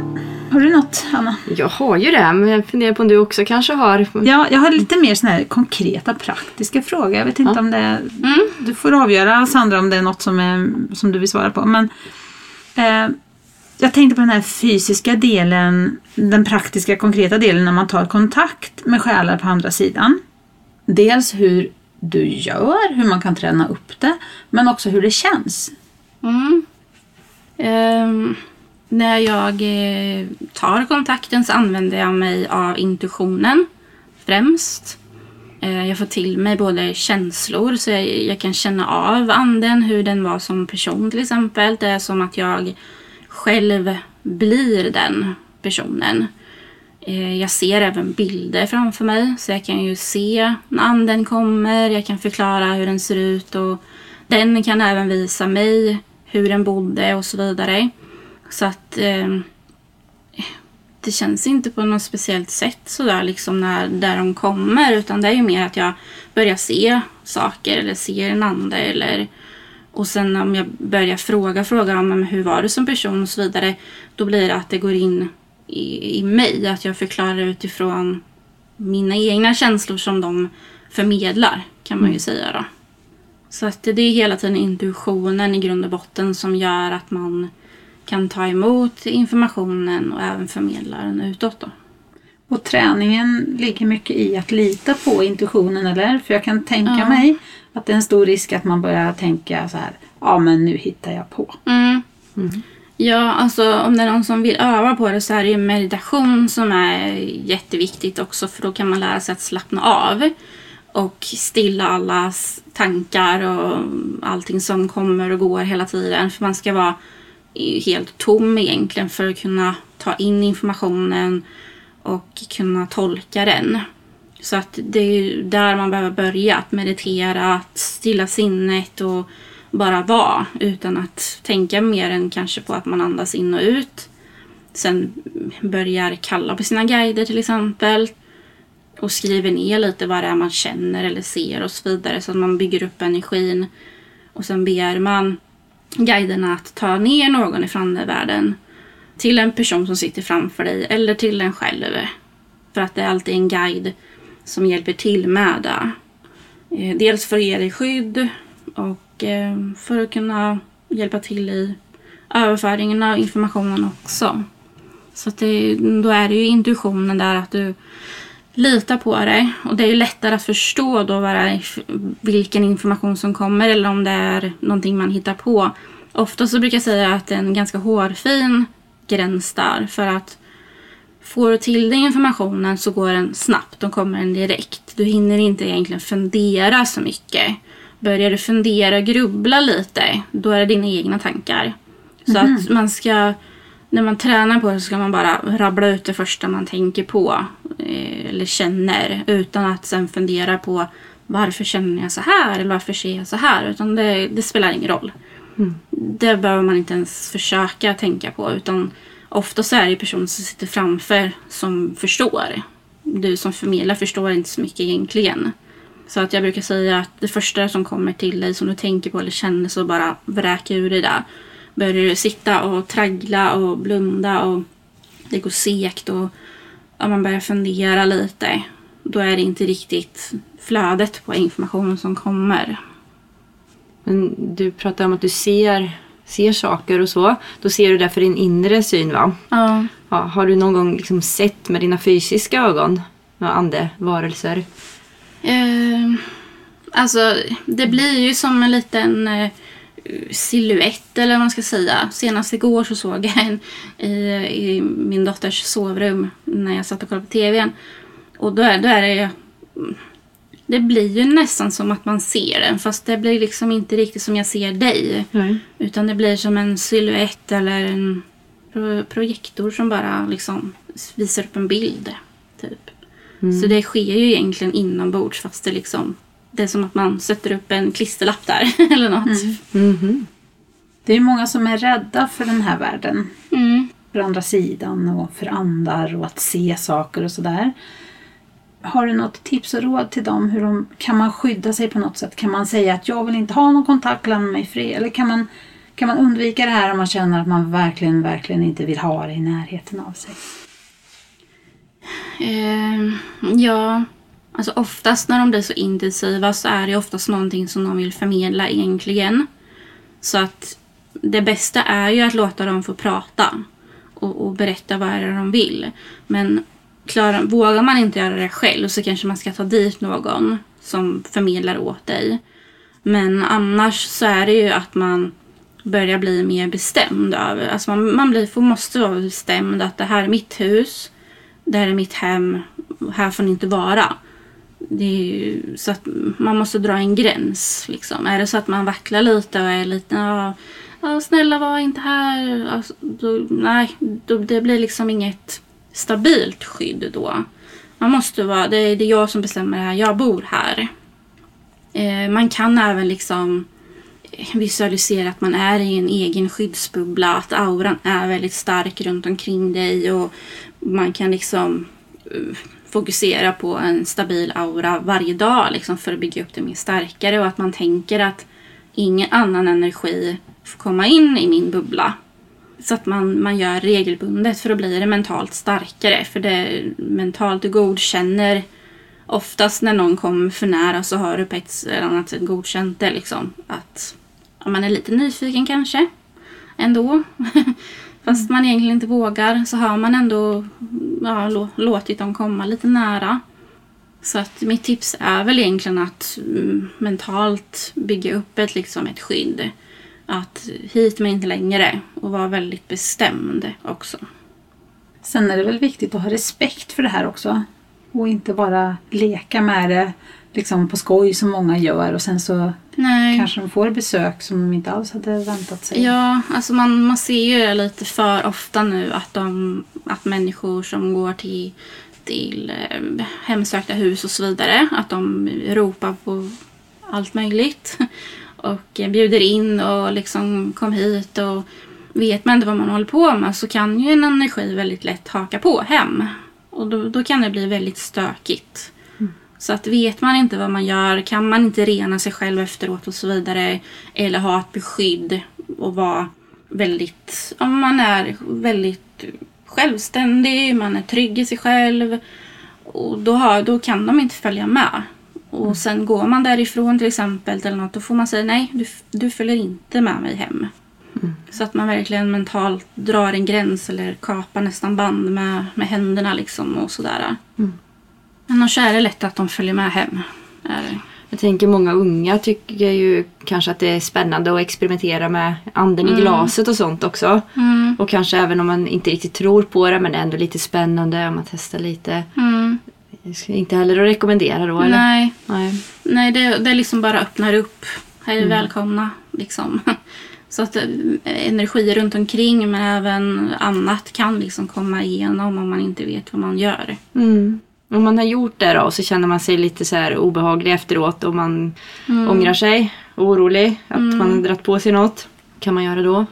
har du något Anna? Jag har ju det, men jag funderar på om du också kanske har. Ja, jag har lite mer såna här konkreta praktiska frågor. Jag vet inte Ja. om det är, Mm. Du får avgöra Sandra om det är något som, är, som du vill svara på. Men eh, jag tänkte på den här fysiska delen, den praktiska konkreta delen när man tar kontakt med själar på andra sidan. Dels hur du gör, hur man kan träna upp det, men också hur det känns. Mm. Um, när jag eh, tar kontakten så använder jag mig av intuitionen främst. Eh, jag får till mig både känslor så jag, jag kan känna av anden, hur den var som person till exempel. Det är som att jag själv blir den personen. Eh, jag ser även bilder framför mig så jag kan ju se när anden kommer, jag kan förklara hur den ser ut och den kan även visa mig hur den bodde och så vidare. Så att eh, det känns inte på något speciellt sätt sådär liksom när där de kommer utan det är ju mer att jag börjar se saker eller ser en ande eller och sen om jag börjar fråga fråga om hur var du som person och så vidare då blir det att det går in i, i mig att jag förklarar utifrån mina egna känslor som de förmedlar kan man ju säga då. Så att det är hela tiden intuitionen i grund och botten som gör att man kan ta emot informationen och även förmedla den utåt. Då. Och träningen ligger mycket i att lita på intuitionen, eller? För jag kan tänka Ja. mig att det är en stor risk att man börjar tänka så här, ja men nu hittar jag på. Mm. Ja, alltså om det är någon som vill öva på det så är det ju meditation som är jätteviktigt också för då kan man lära sig att slappna av och stilla allas tankar och allting som kommer och går hela tiden. För man ska vara är ju helt tom egentligen för att kunna ta in informationen och kunna tolka den. Så att det är ju där man behöver börja, att meditera, att stilla sinnet och bara vara utan att tänka mer än kanske på att man andas in och ut. Sen börjar kalla på sina guider till exempel och skriver ner lite vad det är man känner eller ser och så vidare så att man bygger upp energin. Och sen ber man guiderna att ta ner någon ifrån världen till en person som sitter framför dig eller till en själv. För att det är alltid en guide som hjälper till med det. Eh, dels för att ge dig skydd och eh, för att kunna hjälpa till i överföringen av informationen också. Så att det, då är det ju intuitionen där att du litar på dig. Och det är ju lättare att förstå då det vilken information som kommer eller om det är någonting man hittar på. Ofta så brukar jag säga att det är en ganska hårfin gräns där. För att får du till dig informationen så går den snabbt. Då kommer den direkt. Du hinner inte egentligen fundera så mycket. Börjar du fundera och grubbla lite, då är det dina egna tankar. Så att man ska, när man tränar på det så ska man bara rabbla ut det första man tänker på. eh, Eller känner. Utan att sen fundera på varför känner jag så här eller varför ser jag så här. Utan det, det spelar ingen roll. Det behöver man inte ens försöka tänka på. Utan ofta så är det personen som sitter framför som förstår. Du som förmedlar förstår inte så mycket egentligen. Så att jag brukar säga att det första som kommer till dig som du tänker på eller känner så bara vräka ur dig det. Börjar du sitta och traggla och blunda och det går segt och ja, man börjar fundera lite. Då är det inte riktigt flödet på information som kommer. Men du pratar om att du ser, ser saker och så. Då ser du det för din inre syn va? Ja. Ja, har du någon gång liksom sett med dina fysiska ögon några andevarelser? Eh, alltså, det blir ju som en liten eh, silhuett eller vad man ska säga. Senast igår så såg jag en i, i min dotters sovrum när jag satt och kollade på TVn. Och då är, då är det. Det blir ju nästan som att man ser den fast det blir liksom inte riktigt som jag ser dig. Nej. Utan det blir som en silhuett eller en pro- projektor som bara liksom visar upp en bild. Typ. Så det sker ju egentligen inombords fast det liksom det är som att man sätter upp en klisterlapp där eller något. Mhm. Det är många som är rädda för den här världen. Mm. För andra sidan och för andar och att se saker och sådär. Har du något tips och råd till dem? Hur de, kan man skydda sig på något sätt? Kan man säga att jag vill inte ha någon kontakt, lämna mig fri? Eller kan man, kan man undvika det här om man känner att man verkligen, verkligen inte vill ha det i närheten av sig? Eh, ja, alltså oftast när de blir så intensiva så är det oftast någonting som de vill förmedla egentligen. Så att det bästa är ju att låta dem få prata och, och berätta vad är det de vill. Men klar, vågar man inte göra det själv så kanske man ska ta dit någon som förmedlar åt dig. Men annars så är det ju att man börjar bli mer bestämd över. Alltså man, man blir, får, måste vara bestämd att det här är mitt hus. Det här är mitt hem. Här får ni inte vara. Det är ju, så att man måste dra en gräns. Liksom. Är det så att man vacklar lite och är lite ja, ja, snälla var inte här. Alltså, då, nej, då, det blir liksom inget stabilt skydd då. Man måste vara, det är, det är jag som bestämmer det här. Jag bor här. Eh, man kan även liksom visualisera att man är i en egen skyddsbubbla. Att auran är väldigt stark runt omkring dig. Och man kan liksom eh, fokusera på en stabil aura varje dag liksom, för att bygga upp det mer starkare. Och att man tänker att ingen annan energi får komma in i min bubbla. Så att man, man gör regelbundet för att bli det mentalt starkare. För det mentalt du godkänner oftast när någon kommer för nära så har du på ett eller annat sätt godkänt det. Liksom. Att ja, man är lite nyfiken kanske. Ändå. Fast man egentligen inte vågar så har man ändå ja, låtit dem komma lite nära. Så att mitt tips är väl egentligen att mm, mentalt bygga upp ett, liksom ett skydd. Att hit men inte längre och vara väldigt bestämd också. Sen är det väl viktigt att ha respekt för det här också. Och inte bara leka med det liksom på skoj som många gör och sen så Nej. kanske de får besök som de inte alls hade väntat sig. Ja, alltså man, man ser ju det lite för ofta nu att, de, att människor som går till, till eh, hemsökta hus och så vidare, att de ropar på allt möjligt. Och bjuder in och liksom kom hit och vet man inte vad man håller på med så kan ju en energi väldigt lätt haka på hem. Och då, då kan det bli väldigt stökigt. Så att vet man inte vad man gör, kan man inte rena sig själv efteråt och så vidare. Eller ha ett beskydd och vara väldigt, om man är väldigt självständig, man är trygg i sig själv. Och då, har, då kan de inte följa med. Och sen går man därifrån till exempel eller något, då får man säga nej, du, du följer inte med mig hem. Så att man verkligen mentalt drar en gräns eller kapar nästan band med, med händerna liksom och sådär. Annars är det lätt att de följer med hem. Är. Jag tänker många unga tycker ju kanske att det är spännande att experimentera med anden i glaset och sånt också. Mm. Och kanske även om man inte riktigt tror på det men det är ändå lite spännande om man testar lite. Mm. Inte heller att rekommendera då eller? Nej, Nej. Nej det, det liksom bara öppnar upp. Hej Mm. välkomna. Liksom. Så att eh, energi runt omkring men även annat kan liksom komma igenom om man inte vet vad man gör. Mm. Om man har gjort det då och så känner man sig lite så här obehaglig efteråt och man ångrar sig, orolig att man har dragit på sig något. kan man göra då?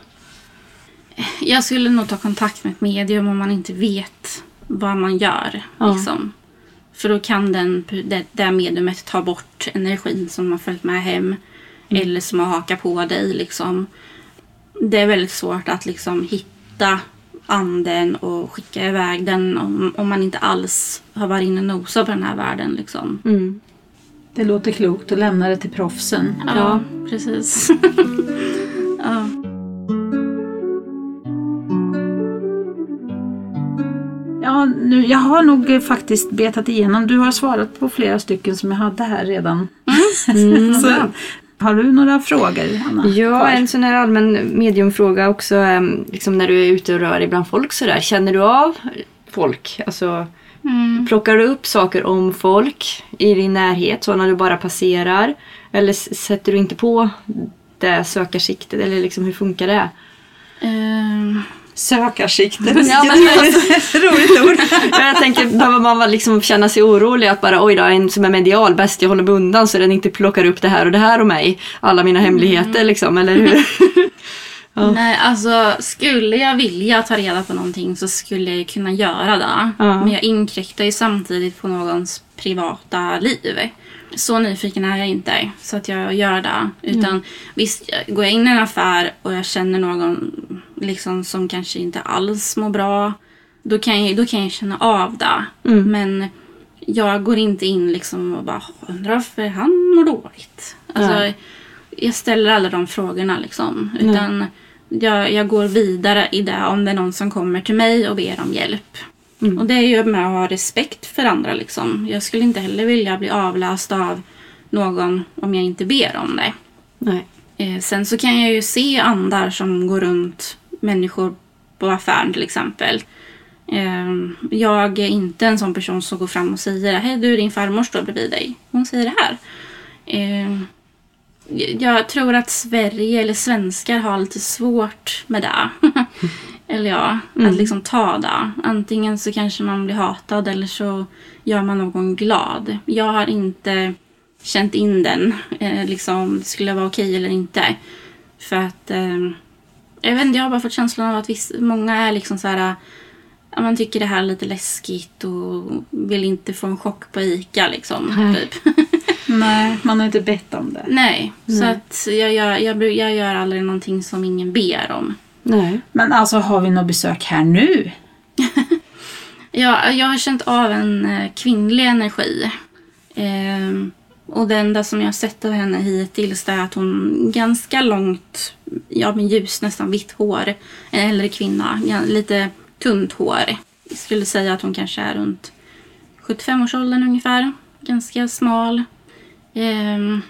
Jag skulle nog ta kontakt med ett medium om man inte vet vad man gör. Ja. Liksom. För då kan den, det, det mediumet ta bort energin som har följt med hem. Eller som har hakat på dig. Liksom. Det är väldigt svårt att liksom hitta anden och skicka iväg den om, om man inte alls har varit inne och nosat på den här världen. Liksom. Mm. Det låter klokt att lämna det till proffsen. Ja, precis. ja. Ja, nu, jag har nog faktiskt betat igenom. Du har svarat på flera stycken som jag hade här redan. Så, har du några frågor, Anna? Ja, kvar? en sån här allmän mediumfråga också. em, Liksom när du är ute och rör dig bland folk sådär. Känner du av folk? Alltså, Mm. plockar du upp saker om folk i din närhet så när du bara passerar? Eller sätter du inte på det sökarsiktet? Eller liksom, hur funkar det? Ehm, Sökarsiktet. Ja, men Roligt ord. Ja, jag tänker, behöver man liksom känna sig orolig att bara oj då, en som är medial, bäst jag håller mig undan så den inte plockar upp det här och det här om mig. Alla mina hemligheter liksom, eller hur? Ja. Nej, alltså skulle jag vilja ta reda på någonting så skulle jag kunna göra det. Ja. Men jag inkräktar ju samtidigt på någons privata liv. Så nyfiken är jag inte så att jag gör det. Utan visst, jag- går jag in i en affär och jag känner någon liksom, som kanske inte alls mår bra. Då kan jag, då kan jag känna av det. Mm. Men jag går inte in liksom och bara undrar varför han mår dåligt. Alltså, Nej. jag ställer alla de frågorna liksom. Utan jag, jag går vidare i det om det är någon som kommer till mig och ber om hjälp. Mm. Och det är ju med att ha respekt för andra liksom. Jag skulle inte heller vilja bli avläst av någon om jag inte ber om det. Nej. Eh, sen så kan jag ju se andar som går runt människor på affären till exempel. Eh, jag är inte en sån person som går fram och säger Hej du, din farmor står bredvid dig. Hon säger det här. Eh, jag tror att Sverige eller svenskar har lite svårt med det. eller ja, att liksom ta det. Antingen så kanske man blir hatad eller så gör man någon glad. Jag har inte känt in den, eh, liksom skulle vara okej eller inte. För att, eh, jag vet inte, jag har bara fått känslan av att viss, många är liksom så här, man tycker det här är lite läskigt och vill inte få en chock på ICA liksom. Nej. Typ. Nej, man har inte bett om det. Nej, så att jag gör, jag, jag gör aldrig någonting som ingen ber om. Nej. Men alltså har vi något besök här nu? Jag, jag har känt av en eh, kvinnlig energi. Ehm, och det enda som jag har sett av henne hittills är att hon ganska långt, ja men ljus, nästan vitt hår. En äldre kvinna, lite tunt hår. Jag skulle säga att hon kanske är runt 75-årsåldern ungefär. Ganska smal. Ehm,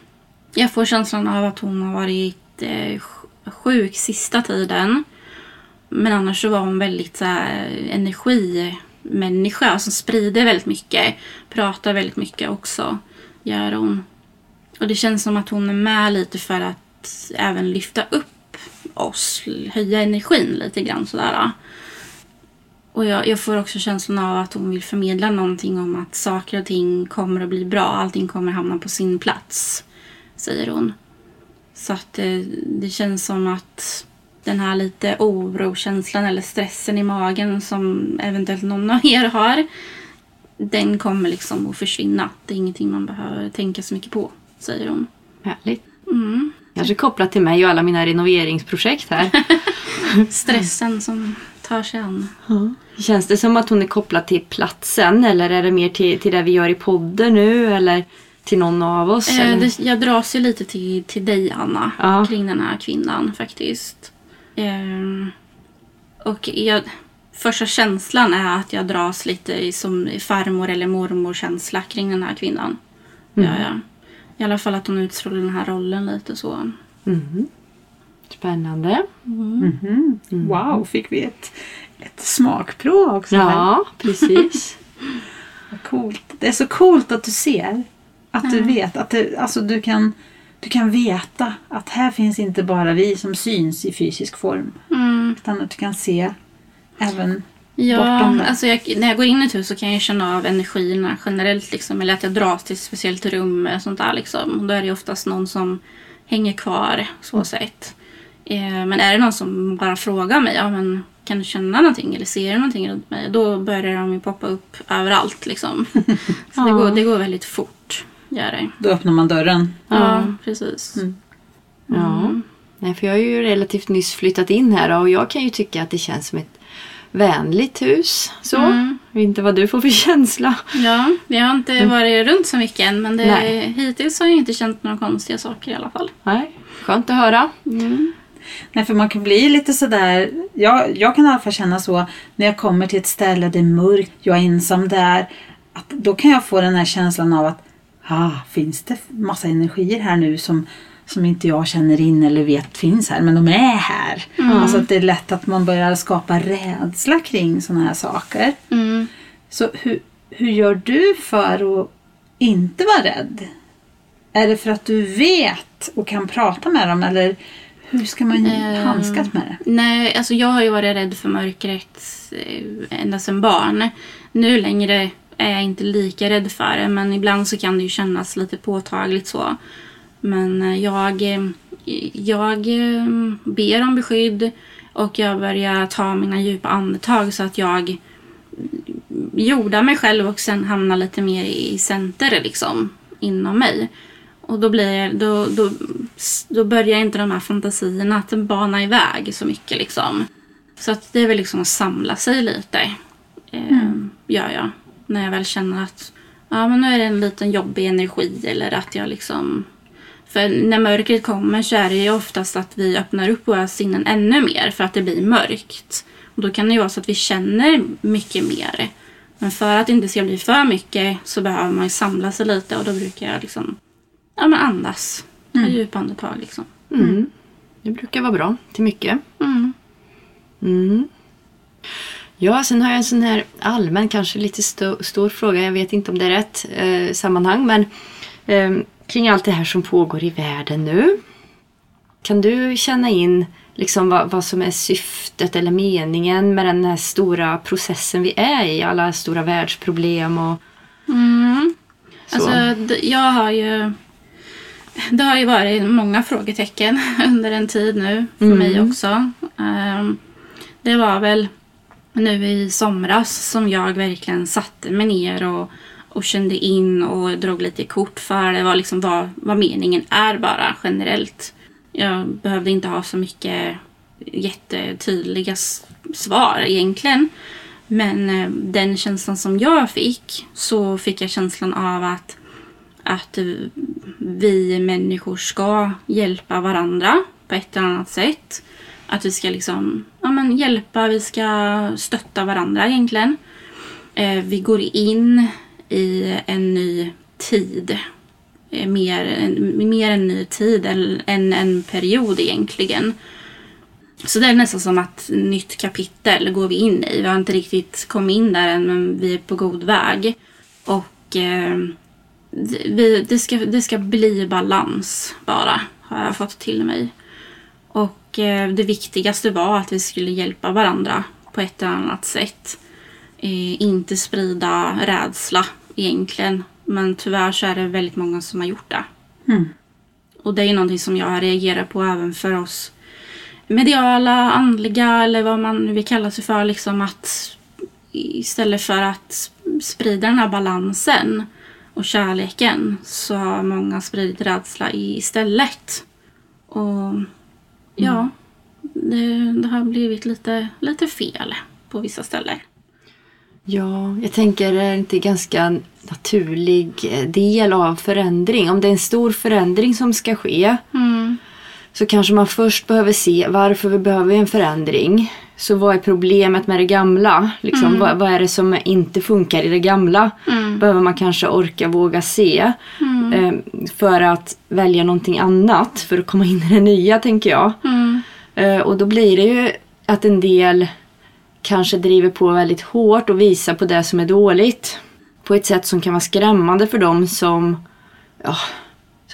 jag får känslan av att hon har varit eh, sjuk sista tiden. Men annars så var hon väldigt så här, eh, energimänniska som sprider väldigt mycket. Pratar väldigt mycket också. Gör hon. Och det känns som att hon är med lite för att även lyfta upp oss. Höja energin lite grann sådär. Och jag, jag får också känslan av att hon vill förmedla någonting om att saker och ting kommer att bli bra. Allting kommer att hamna på sin plats. Säger hon. Så att det, det känns som att den här lite orokänslan eller stressen i magen som eventuellt någon av er har. Den kommer liksom att försvinna. Det är ingenting man behöver tänka så mycket på, säger hon. Härligt. Mm. Kanske kopplat till mig och alla mina renoveringsprojekt här. Stressen som tar sig an. Känns det som att hon är kopplad till platsen eller är det mer till, till det vi gör i podden nu eller till någon av oss? Eh, det, jag dras ju lite till, till dig, Anna, Ja. kring den här kvinnan faktiskt. Ehm, och jag, första känslan är att jag dras lite i, som farmor eller mormor-känsla kring den här kvinnan. Mm. Ja, ja. I alla fall att hon utstrålar den här rollen lite så. Mhm. Spännande. Mhm. Wow, fick vi ett, ett smakprov också. här. Ja, precis. Vad coolt. Det är så coolt att du ser. Att du vet. Att det, alltså du, kan, du kan veta att här finns inte bara vi som syns i fysisk form. Mm. Utan att du kan se även Ja, bortom det. alltså jag, när jag går in i ett hus så kan jag känna av energierna generellt. Liksom, eller att jag dras till ett speciellt rum. Eller sånt där, liksom. Och då är det oftast någon som hänger kvar. Så sett. Eh, men är det någon som bara frågar mig. Ja, men, kan du känna någonting eller ser du någonting runt mig? Då börjar de ju poppa upp överallt. Liksom. Så det, går, det går väldigt fort. Gör det. Då öppnar man dörren. Ja, precis. Mm. Ja. Nej, för jag har ju relativt nyss flyttat in här och jag kan ju tycka att det känns som ett vänligt hus. Så. Mm. Jag vet inte vad du får för känsla. Ja, vi har inte varit runt så mycket än. Men det, Nej. hittills har jag inte känt några konstiga saker i alla fall. Nej, skönt att höra. Mm. Nej, för man kan bli lite sådär. Jag, jag kan i alla fall känna så när jag kommer till ett ställe, det är mörkt, jag är ensam där. Att då kan jag få den här känslan av att ah, finns det massa energier här nu som, som inte jag känner in eller vet finns här, men de är här. Alltså att det är lätt att man börjar skapa rädsla kring sådana här saker. Mm. Så hur, hur gör du för att inte vara rädd? Är det för att du vet och kan prata med dem eller hur ska man Ehm, handskas med det? Nej, alltså jag har ju varit rädd för mörkret eh, ända sedan barn. Nu längre är jag inte lika rädd för det, men ibland så kan det ju kännas lite påtagligt så. Men eh, jag, eh, jag eh, ber om beskydd och jag börjar ta mina djupa andetag så att jag jordar mig själv och sen hamnar lite mer i center liksom inom mig. Och då, blir då, då, då börjar inte de här fantasierna att bana iväg så mycket. Liksom. Så att det är väl liksom att samla sig lite. Eh, Gör jag. När jag väl känner att ja, men nu är det en liten jobbig energi. Eller att jag liksom... För när mörkret kommer så är det ju oftast att vi öppnar upp våra sinnen ännu mer för att det blir mörkt. Och då kan det ju vara så att vi känner mycket mer. Men för att det inte ska bli för mycket så behöver man ju samla sig lite och då brukar jag liksom ja, men andas. Ta djupa andetag liksom. Mm. Det brukar vara bra till mycket. Mm. Mm. Ja, sen har jag en sån här allmän, kanske lite sto- stor fråga. Jag vet inte om det är rätt eh, sammanhang, men eh, kring allt det här som pågår i världen nu. Kan du känna in liksom vad, vad som är syftet eller meningen med den här stora processen vi är i? Alla stora världsproblem och Mm. så. Alltså, jag har ju... Det har ju varit många frågetecken under en tid nu för Mm. mig också. Ehm, det var väl nu i somras som jag verkligen satte mig ner och, och kände in och drog lite kort för det var liksom vad, vad meningen är bara generellt. Jag behövde inte ha så mycket jättetydliga svar egentligen. Men eh, den känslan som jag fick så fick jag känslan av att, att vi människor ska hjälpa varandra på ett eller annat sätt. Att vi ska liksom ja, men hjälpa, vi ska stötta varandra egentligen. Eh, vi går in i en ny tid. Eh, mer, en, mer en ny tid än, en period egentligen. Så det är nästan som att nytt kapitel går vi in i. Vi har inte riktigt kommit in där än men vi är på god väg. Och eh, vi, det, ska, det ska bli balans bara, har jag fått till mig. Och eh, det viktigaste var att vi skulle hjälpa varandra på ett eller annat sätt. Eh, inte sprida rädsla egentligen. Men tyvärr så är det väldigt många som har gjort det. Mm. Och det är ju någonting som jag reagerar på även för oss mediala, andliga eller vad man nu vill kalla sig för. Liksom att istället för att sprida den här balansen och kärleken så har många spridit rädsla istället. Och ja, det, det har blivit lite, lite fel på vissa ställen. Ja, jag tänker är det inte ganska naturlig eh, del av förändring? Om det är en stor förändring som ska ske Mm. så kanske man först behöver se varför vi behöver en förändring. Så vad är problemet med det gamla? Liksom, vad, vad är det som inte funkar i det gamla? Mm. Behöver man kanske orka våga se. Eh, för att välja någonting annat för att komma in i det nya tänker jag. Mm. Eh, och då blir det ju att en del kanske driver på väldigt hårt och visar på det som är dåligt. På ett sätt som kan vara skrämmande för dem som, ja, som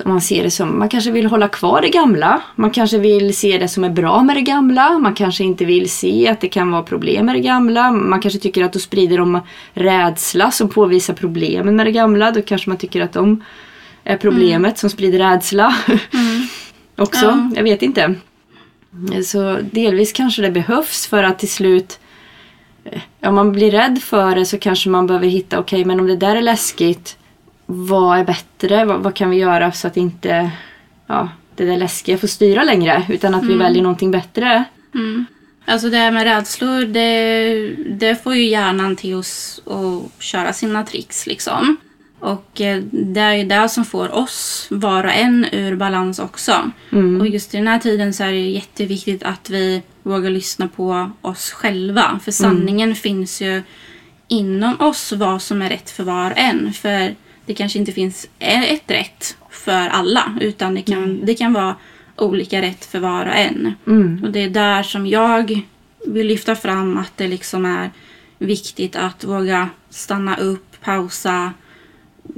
man ser det som, man kanske vill hålla kvar det gamla. Man kanske vill se det som är bra med det gamla. Man kanske inte vill se att det kan vara problem med det gamla. Man kanske tycker att då sprider de rädsla som påvisar problemen med det gamla. Då kanske man tycker att de är problemet som sprider rädsla. Också, Ja. jag vet inte. Så delvis kanske det behövs för att till slut eh, om man blir rädd för det så kanske man behöver hitta, okej men om det där är läskigt, vad är bättre? Vad, vad kan vi göra så att inte ja, det där läskiga får styra längre utan att vi väljer någonting bättre? Mm. Alltså det här med rädslor, det, det får ju hjärnan till oss att köra sina tricks liksom. Och eh, det är ju det som får oss var och en ur balans också. Och just i den här tiden så är det jätteviktigt att vi vågar lyssna på oss själva. För sanningen finns ju inom oss vad som är rätt för var och en. För det kanske inte finns ett rätt för alla. Utan det kan, det kan vara olika rätt för var och en. Och det är där som jag vill lyfta fram att det liksom är viktigt att våga stanna upp, pausa,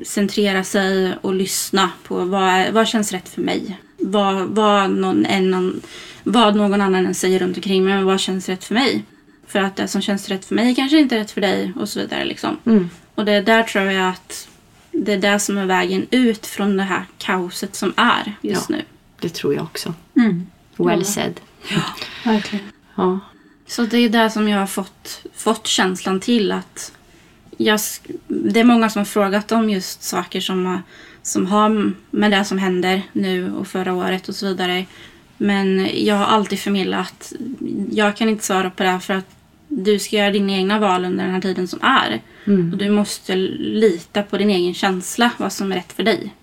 centrera sig och lyssna på vad, är, vad känns rätt för mig. Vad, vad, någon, en, vad någon annan än säger runt omkring mig, men vad känns rätt för mig. För att det som känns rätt för mig kanske inte är rätt för dig och så vidare. Liksom. Mm. Och det är där tror jag att det är det som är vägen ut från det här kaoset som är just Ja. nu. Det tror jag också. Mm. Well Ja. said. Verkligen. Ja. Så det är där som jag har fått, fått känslan till att jag, det är många som har frågat om just saker som, har- som har med det som händer nu och förra året och så vidare. Men jag har alltid förmedlat, jag kan inte svara på det för att du ska göra dina egna val under den här tiden som är. Mm. Och du måste lita på din egen känsla, vad som är rätt för dig.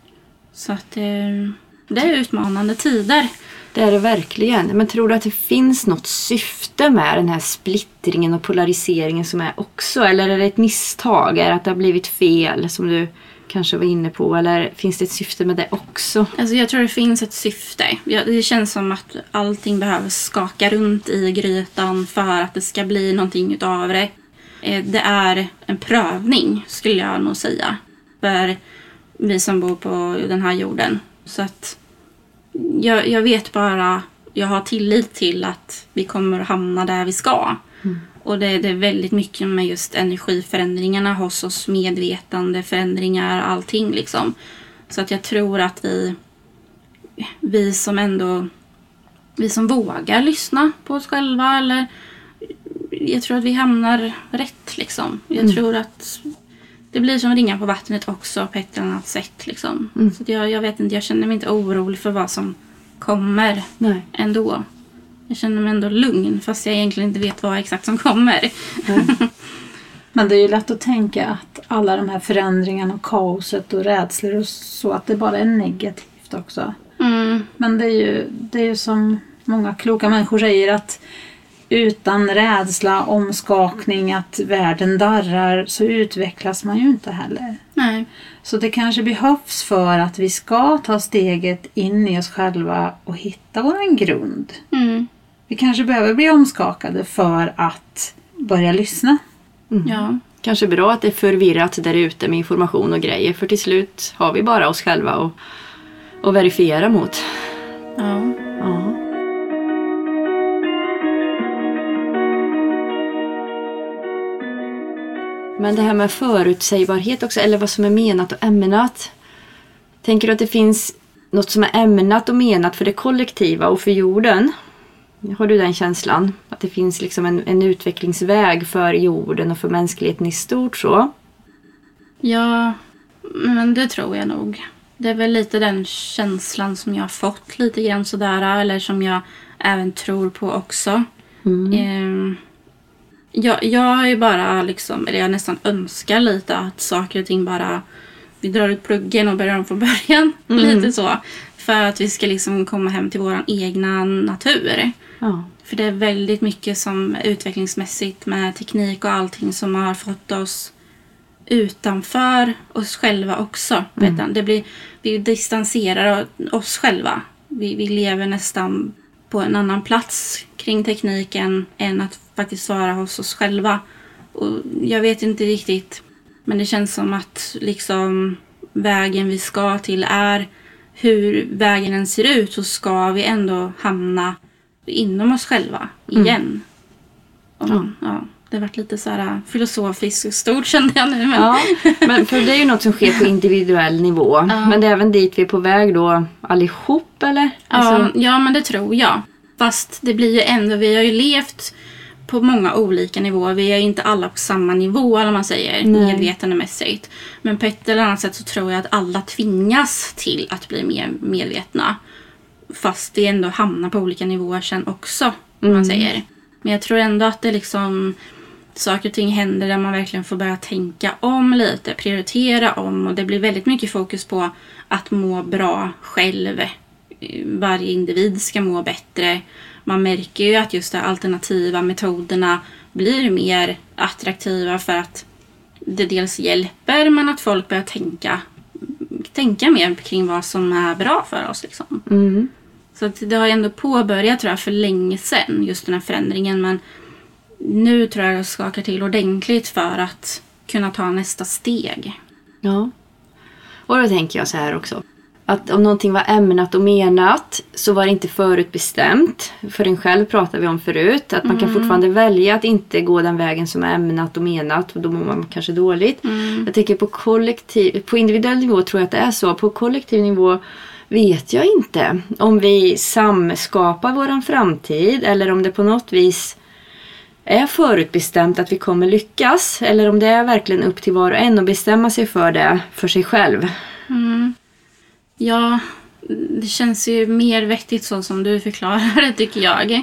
Så att eh, det är utmanande tider. Det är det verkligen. Men tror du att det finns något syfte med den här splittringen och polariseringen som är också? Eller är det ett misstag? Är det att det har blivit fel som du kanske var inne på? Eller finns det ett syfte med det också? Alltså jag tror det finns ett syfte. Det känns som att allting behöver skaka runt i grytan för att det ska bli någonting utav det. Eh, Det är en prövning skulle jag nog säga. För vi som bor på den här jorden. Så att jag, jag vet bara, jag har tillit till att vi kommer att hamna där vi ska. Och det, det är väldigt mycket med just energiförändringarna hos oss, medvetande, förändringar, allting liksom. Så att jag tror att vi, vi som ändå, vi som vågar lyssna på oss själva eller jag tror att vi hamnar rätt liksom. Jag tror att det blir som ringar på vattnet också på ett eller annat sätt liksom. Så att jag, jag vet inte, jag känner mig inte orolig för vad som kommer Nej. ändå. Jag känner mig ändå lugn fast jag egentligen inte vet vad exakt som kommer. Men det är ju lätt att tänka att alla de här förändringarna och kaoset och rädslor och så, att det bara är negativt också. Mm. Men det är ju, det är ju som många kloka människor säger att utan rädsla, omskakning, att världen darrar så utvecklas man ju inte heller. Nej. Så det kanske behövs för att vi ska ta steget in i oss själva och hitta våran grund. Mm. Vi kanske behöver bli omskakade för att börja lyssna. Ja. Kanske bra att det är förvirrat där ute med information och grejer för till slut har vi bara oss själva att att verifiera mot. ja. Ja. Men det här med förutsägbarhet också, eller vad som är menat och ämnat. Tänker du att det finns något som är ämnat och menat för det kollektiva och för jorden? Har du den känslan? Att det finns liksom en, en utvecklingsväg för jorden och för mänskligheten i stort så? Ja, men det tror jag nog. Det är väl lite den känslan som jag har fått lite grann sådär. Eller som jag även tror på också. Ehm, jag, jag ju bara liksom, eller jag nästan önskar lite att saker och ting bara, vi drar ut pluggen och börjar om från början. Lite så. För att vi ska liksom komma hem till vår egna natur. Ja. För det är väldigt mycket som utvecklingsmässigt med teknik och allting som har fått oss utanför oss själva också. Vet du? Det blir, vi distanserar oss själva. Vi, vi lever nästan på en annan plats kring tekniken än att faktiskt vara hos oss själva. Och jag vet inte riktigt, men det känns som att liksom vägen vi ska till är hur vägen än ser ut så ska vi ändå hamna inom oss själva igen. Och, ja. det varit lite så här filosofiskt och stort kände jag nu. Men... Ja, men för det är ju något som sker på individuell nivå. Men det är även dit vi är på väg då allihop eller? Alltså, Ja, ja, men det tror jag. Fast det blir ju ändå, vi har ju levt på många olika nivåer. Vi är inte alla på samma nivå, eller man säger, Nej. medvetandemässigt. Men på ett eller annat sätt så tror jag att alla tvingas till att bli mer medvetna. Fast vi ändå hamnar på olika nivåer sen också, om man säger. Men jag tror ändå att det liksom saker och ting händer där man verkligen får börja tänka om lite, prioritera om och det blir väldigt mycket fokus på att må bra själv. Varje individ ska må bättre. Man märker ju att just de alternativa metoderna blir mer attraktiva för att det dels hjälper men att folk börjar tänka, tänka mer kring vad som är bra för oss. Liksom. mm. Så att det har ändå påbörjat tror jag för länge sedan, just den här förändringen. Men nu tror jag det skakar till ordentligt för att kunna ta nästa steg. Ja. Och då tänker jag så här också. Att om någonting var ämnat och menat så var det inte förutbestämt. För en själv pratade vi om förut. Att man kan fortfarande välja att inte gå den vägen som är ämnat och menat. Och då mår man kanske dåligt. Jag tänker på kollektiv, på individuell nivå tror jag att det är så. På kollektiv nivå vet jag inte. Om vi samskapar våran framtid eller om det på något vis är förutbestämt att vi kommer lyckas. Eller om det är verkligen upp till var och en att bestämma sig för det för sig själv. Ja, det känns ju mer vettigt så som du förklarar det tycker jag.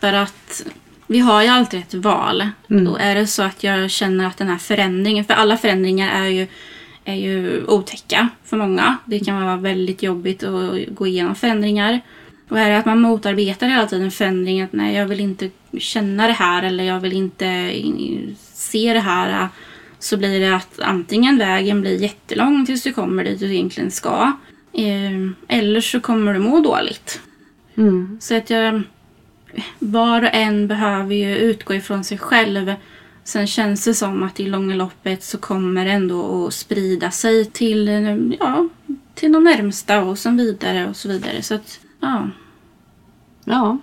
För att vi har ju alltid ett val. Och är det så att jag känner att den här förändringen, för alla förändringar är ju, är ju otäcka för många. Det kan vara väldigt jobbigt att gå igenom förändringar. Och är det att man motarbetar hela tiden förändring, att nej jag vill inte känna det här eller jag vill inte in- se det här. Så blir det att antingen vägen blir jättelång tills du kommer dit du egentligen ska. eh, Eller så kommer du må dåligt. Mm. Så att jag, var och en behöver ju utgå ifrån sig själv. Sen känns det som att i långa loppet så kommer det ändå att sprida sig till, ja, till de närmsta och så vidare och så vidare. Så att, ja. Ja.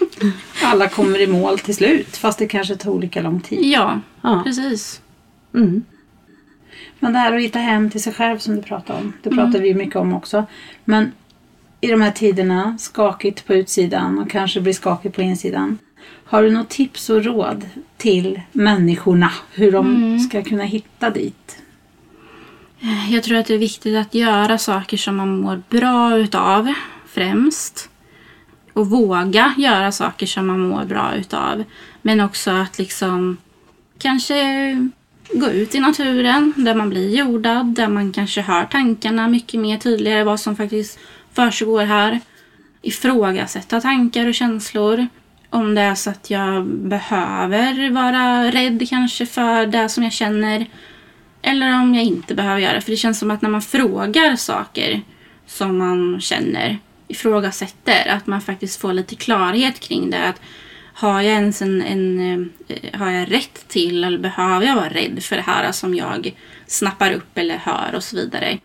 Alla kommer i mål till slut fast det kanske tar olika lång tid. Ja, Ja. precis. Mm. Men det här att hitta hem till sig själv som du pratade om. Det pratar vi mycket om också. Men i de här tiderna, skakigt på utsidan och kanske blir skakigt på insidan. Har du något tips och råd till människorna hur de ska kunna hitta dit? Jag tror att det är viktigt att göra saker som man mår bra utav främst. Och våga göra saker som man mår bra utav. Men också att liksom kanske gå ut i naturen där man blir jordad, där man kanske hör tankarna mycket mer tydligare vad som faktiskt försiggår här. Ifrågasätta tankar och känslor. Om det är så att jag behöver vara rädd kanske för det som jag känner. Eller om jag inte behöver göra det. För det känns som att när man frågar saker som man känner, ifrågasätter, att man faktiskt får lite klarhet kring det. Att har jag ens en, en eh, har jag rätt till eller behöver jag vara rädd för det här som jag snappar upp eller hör och så vidare.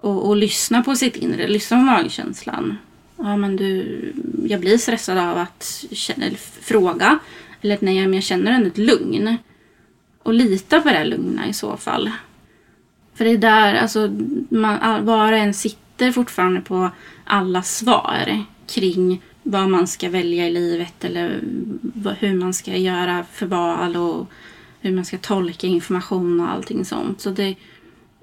Och, och lyssna på sitt inre, lyssna på magkänslan. Ja men du, jag blir stressad av att känna, eller fråga. Eller nej, men jag känner ändå ett lugn. Och lita på det här lugna i så fall. För det är där, alltså, man, var och en sitter fortfarande på alla svar kring vad man ska välja i livet eller vad- hur man ska göra för val och hur man ska tolka information och allting sånt. Så det,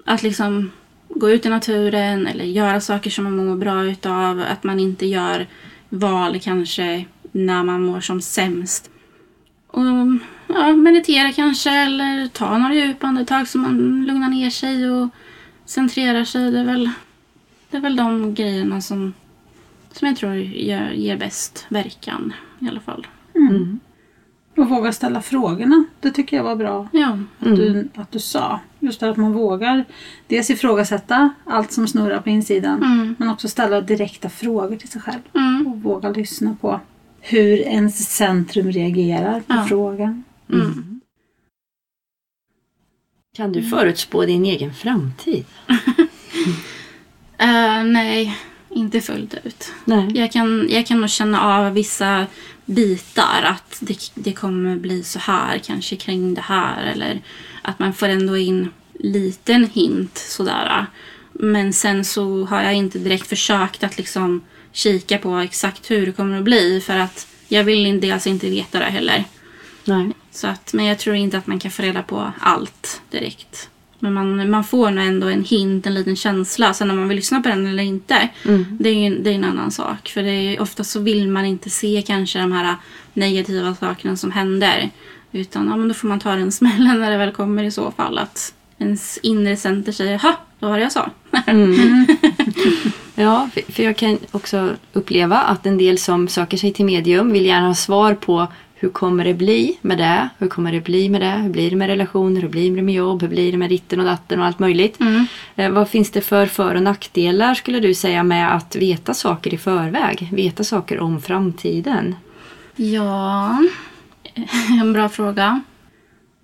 att liksom gå ut i naturen eller göra saker som man mår bra utav. Att man inte gör val kanske när man mår som sämst. Och ja, meditera kanske eller ta några djupa andetag så man lugnar ner sig och centrerar sig. Det är väl, det är väl de grejerna som, som jag tror gör, ger bäst verkan i alla fall. Och våga ställa frågorna. Det tycker jag var bra Ja, att, du, att du sa. Just för att man vågar dels ifrågasätta allt som snurrar på insidan Mm. men också ställa direkta frågor till sig själv. Mm. Och våga lyssna på hur ens centrum reagerar på Ja. frågan. Mm. Kan du förutspå din egen framtid? Eh, nej, inte fullt ut. Nej. Jag kan, jag kan nog känna av vissa bitar att det, det kommer bli så här kanske kring det här eller att man får ändå in liten hint sådär. Men sen så har jag inte direkt försökt att liksom kika på exakt hur det kommer att bli för att jag vill inte- dels inte veta det heller. Nej. Så att, men jag tror inte att man kan få reda på allt direkt. Men man, man får nog ändå en hint, en liten känsla. Sen om man vill lyssna på den eller inte, Mm. det är ju det är en annan sak. För det är, ofta så vill man inte se kanske de här negativa sakerna som händer. Utan ja, men då får man ta den smällen när det väl kommer i så fall. Att ens inre center säger ha, vad var det jag sa? Ja, för- jag kan också uppleva att en del som söker sig till medium vill gärna ha svar på hur kommer det bli med det? Hur kommer det bli med det? Hur blir det med relationer? Hur blir det med jobb? Hur blir det med ditten och datten och allt möjligt? Mm. Eh, vad finns det för för och nackdelar skulle du säga med att veta saker i förväg? Veta saker om framtiden? Ja, en bra fråga.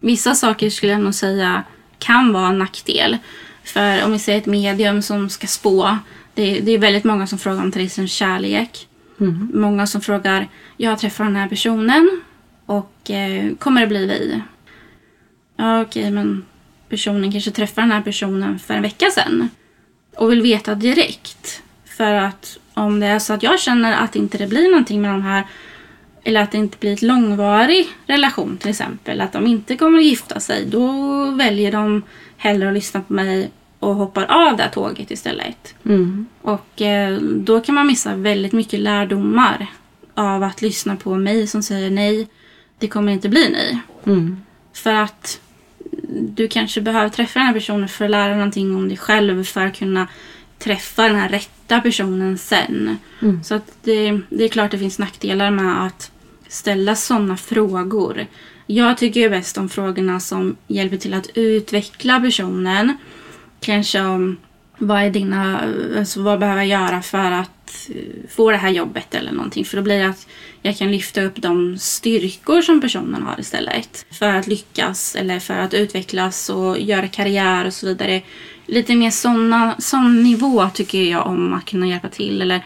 Vissa saker skulle jag nog säga kan vara en nackdel. För om vi säger ett medium som ska spå. Det är, det är väldigt många som frågar om till exempel kärlek. Mm. Många som frågar, jag träffar den här personen och eh, kommer det bli vi? Ja okej men personen kanske träffar den här personen för en vecka sedan. Och vill veta direkt. För att om det är så att jag känner att inte det blir någonting med de här eller att det inte blir ett långvarig relation till exempel, att de inte kommer att gifta sig, då väljer de hellre att lyssna på mig och hoppar av det här tåget istället. Mm. Och eh, då kan man missa väldigt mycket lärdomar av att lyssna på mig som säger nej, det kommer inte bli nej. Mm. För att du kanske behöver träffa den här personen för att lära någonting om dig själv för att kunna träffa den här rätta personen sen. Mm. Så att det, det är klart det finns nackdelar med att ställa sådana frågor. Jag tycker ju bäst om frågorna som hjälper till att utveckla personen. Kanske om vad är dina, alltså vad behöver jag göra för att eh, få det här jobbet eller någonting. För då blir det att jag kan lyfta upp de styrkor som personen har istället. För att lyckas eller för att utvecklas och göra karriär och så vidare. Lite mer såna, sån nivå tycker jag om att kunna hjälpa till. Eller,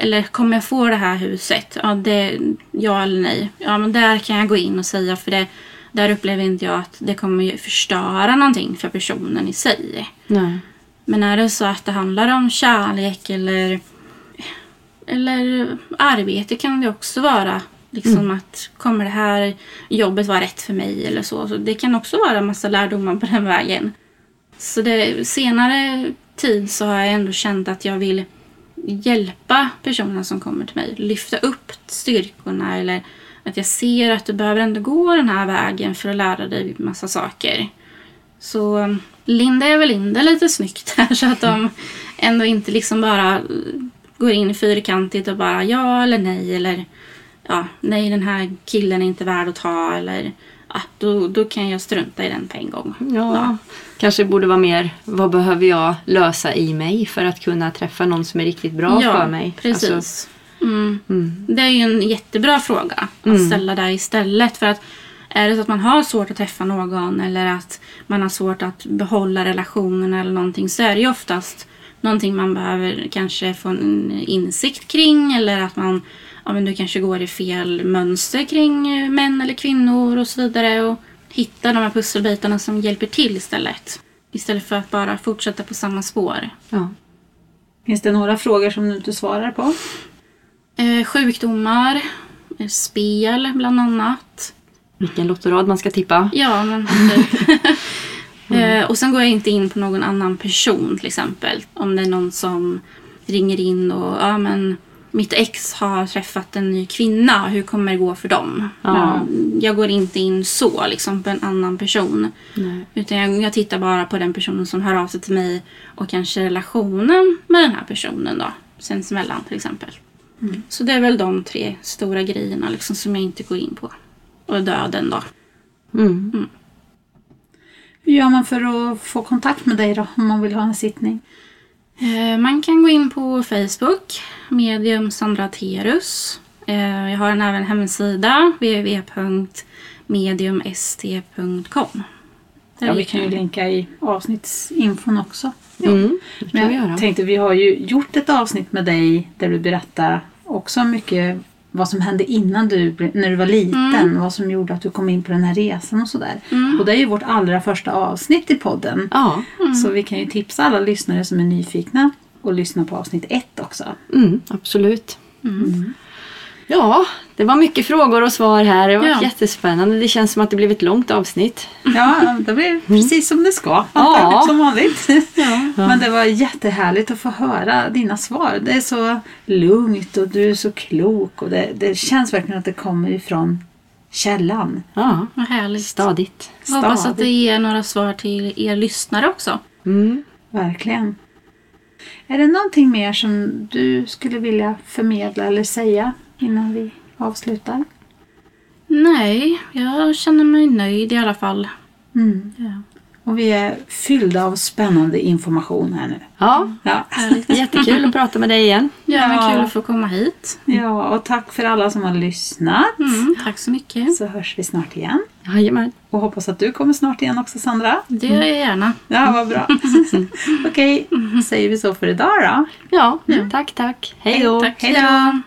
eller kommer jag få det här huset? Ja, det, ja eller nej. Ja, men där kan jag gå in och säga för det, där upplever inte jag att det kommer förstöra någonting för personen i sig. Nej. Men är det så att det handlar om kärlek eller, eller arbete kan det också vara. Liksom att kommer det här jobbet vara rätt för mig eller så. så. Det kan också vara en massa lärdomar på den vägen. Så det, senare tid så har jag ändå känt att jag vill hjälpa personerna som kommer till mig. Lyfta upp styrkorna eller att jag ser att du behöver ändå gå den här vägen för att lära dig massa saker. Så um, linda är väl linda lite snyggt här så att de ändå inte liksom bara går in fyrkantigt och bara ja eller nej eller ja, nej den här killen är inte värd att ta eller ja, då, då kan jag strunta i den på en gång. Ja, kanske borde vara mer vad behöver jag lösa i mig för att kunna träffa någon som är riktigt bra ja, för mig. Precis. Alltså, mm. mm. Det är ju en jättebra fråga att Mm. ställa där istället. För att är det så att man har svårt att träffa någon eller att man har svårt att behålla relationen eller någonting så är det ju oftast någonting man behöver kanske få en insikt kring eller att man ja, men du kanske går i fel mönster kring män eller kvinnor och så vidare och hitta de här pusselbitarna som hjälper till istället. Istället för att bara fortsätta på samma spår. ja. Finns det några frågor som du inte svarar på? Eh, sjukdomar, eh, spel bland annat. Vilken lottorad man ska tippa. Ja, men typ. eh, Och sen går jag inte in på någon annan person till exempel. Om det är någon som ringer in och ja men mitt ex har träffat en ny kvinna, hur kommer det gå för dem? Ja. Jag går inte in så liksom på en annan person. Nej. Utan jag, jag tittar bara på den personen som hör av sig till mig och kanske relationen med den här personen då. Sinsemellan till exempel. Så det är väl de tre stora grejerna liksom som jag inte går in på. Och döden då. Mm. Hur gör man för att få kontakt med dig då om man vill ha en sittning? Eh, Man kan gå in på Facebook, medium Sandra Terus. Eh, Jag har en även hemsida, www.mediumst.com. Ja, vi kan ju länka i avsnittsinfon också. Mm, Men göra. jag tänkte, vi har ju gjort ett avsnitt med dig där du berättar också mycket vad som hände innan du, när du var liten. Mm. Vad som gjorde att du kom in på den här resan och sådär. Och det är ju vårt allra första avsnitt i podden. Ja, Så vi kan ju tipsa alla lyssnare som är nyfikna och lyssna på avsnitt ett också. mm, absolut. Ja, det var mycket frågor och svar här. Det var Ja. jättespännande. Det känns som att det blev ett långt avsnitt. Ja, det blir precis som det ska. Ja. Som vanligt. Men det var jättehärligt att få höra dina svar. Det är så lugnt och du är så klok och det, det känns verkligen att det kommer ifrån källan. Ja, Vad härligt. stadigt. Jag hoppas att Stadigt. det ger några svar till er lyssnare också. Mm. Verkligen. Är det någonting mer som du skulle vilja förmedla eller säga innan vi avslutar? Nej, jag känner mig nöjd i alla fall. Mm. Ja. Och vi är fyllda av spännande information här nu. Ja, Ja. jättekul att prata med dig igen. Ja, men Ja. kul att få komma hit. ja, och tack för alla som har lyssnat. Mm, tack så mycket. Så hörs vi snart igen. Jajamän. Och hoppas att du kommer snart igen också Sandra. Det gör jag gärna. Ja, vad bra. Okej, säger vi så för idag då. Ja, tack tack. Hej då. Tack. Hej då.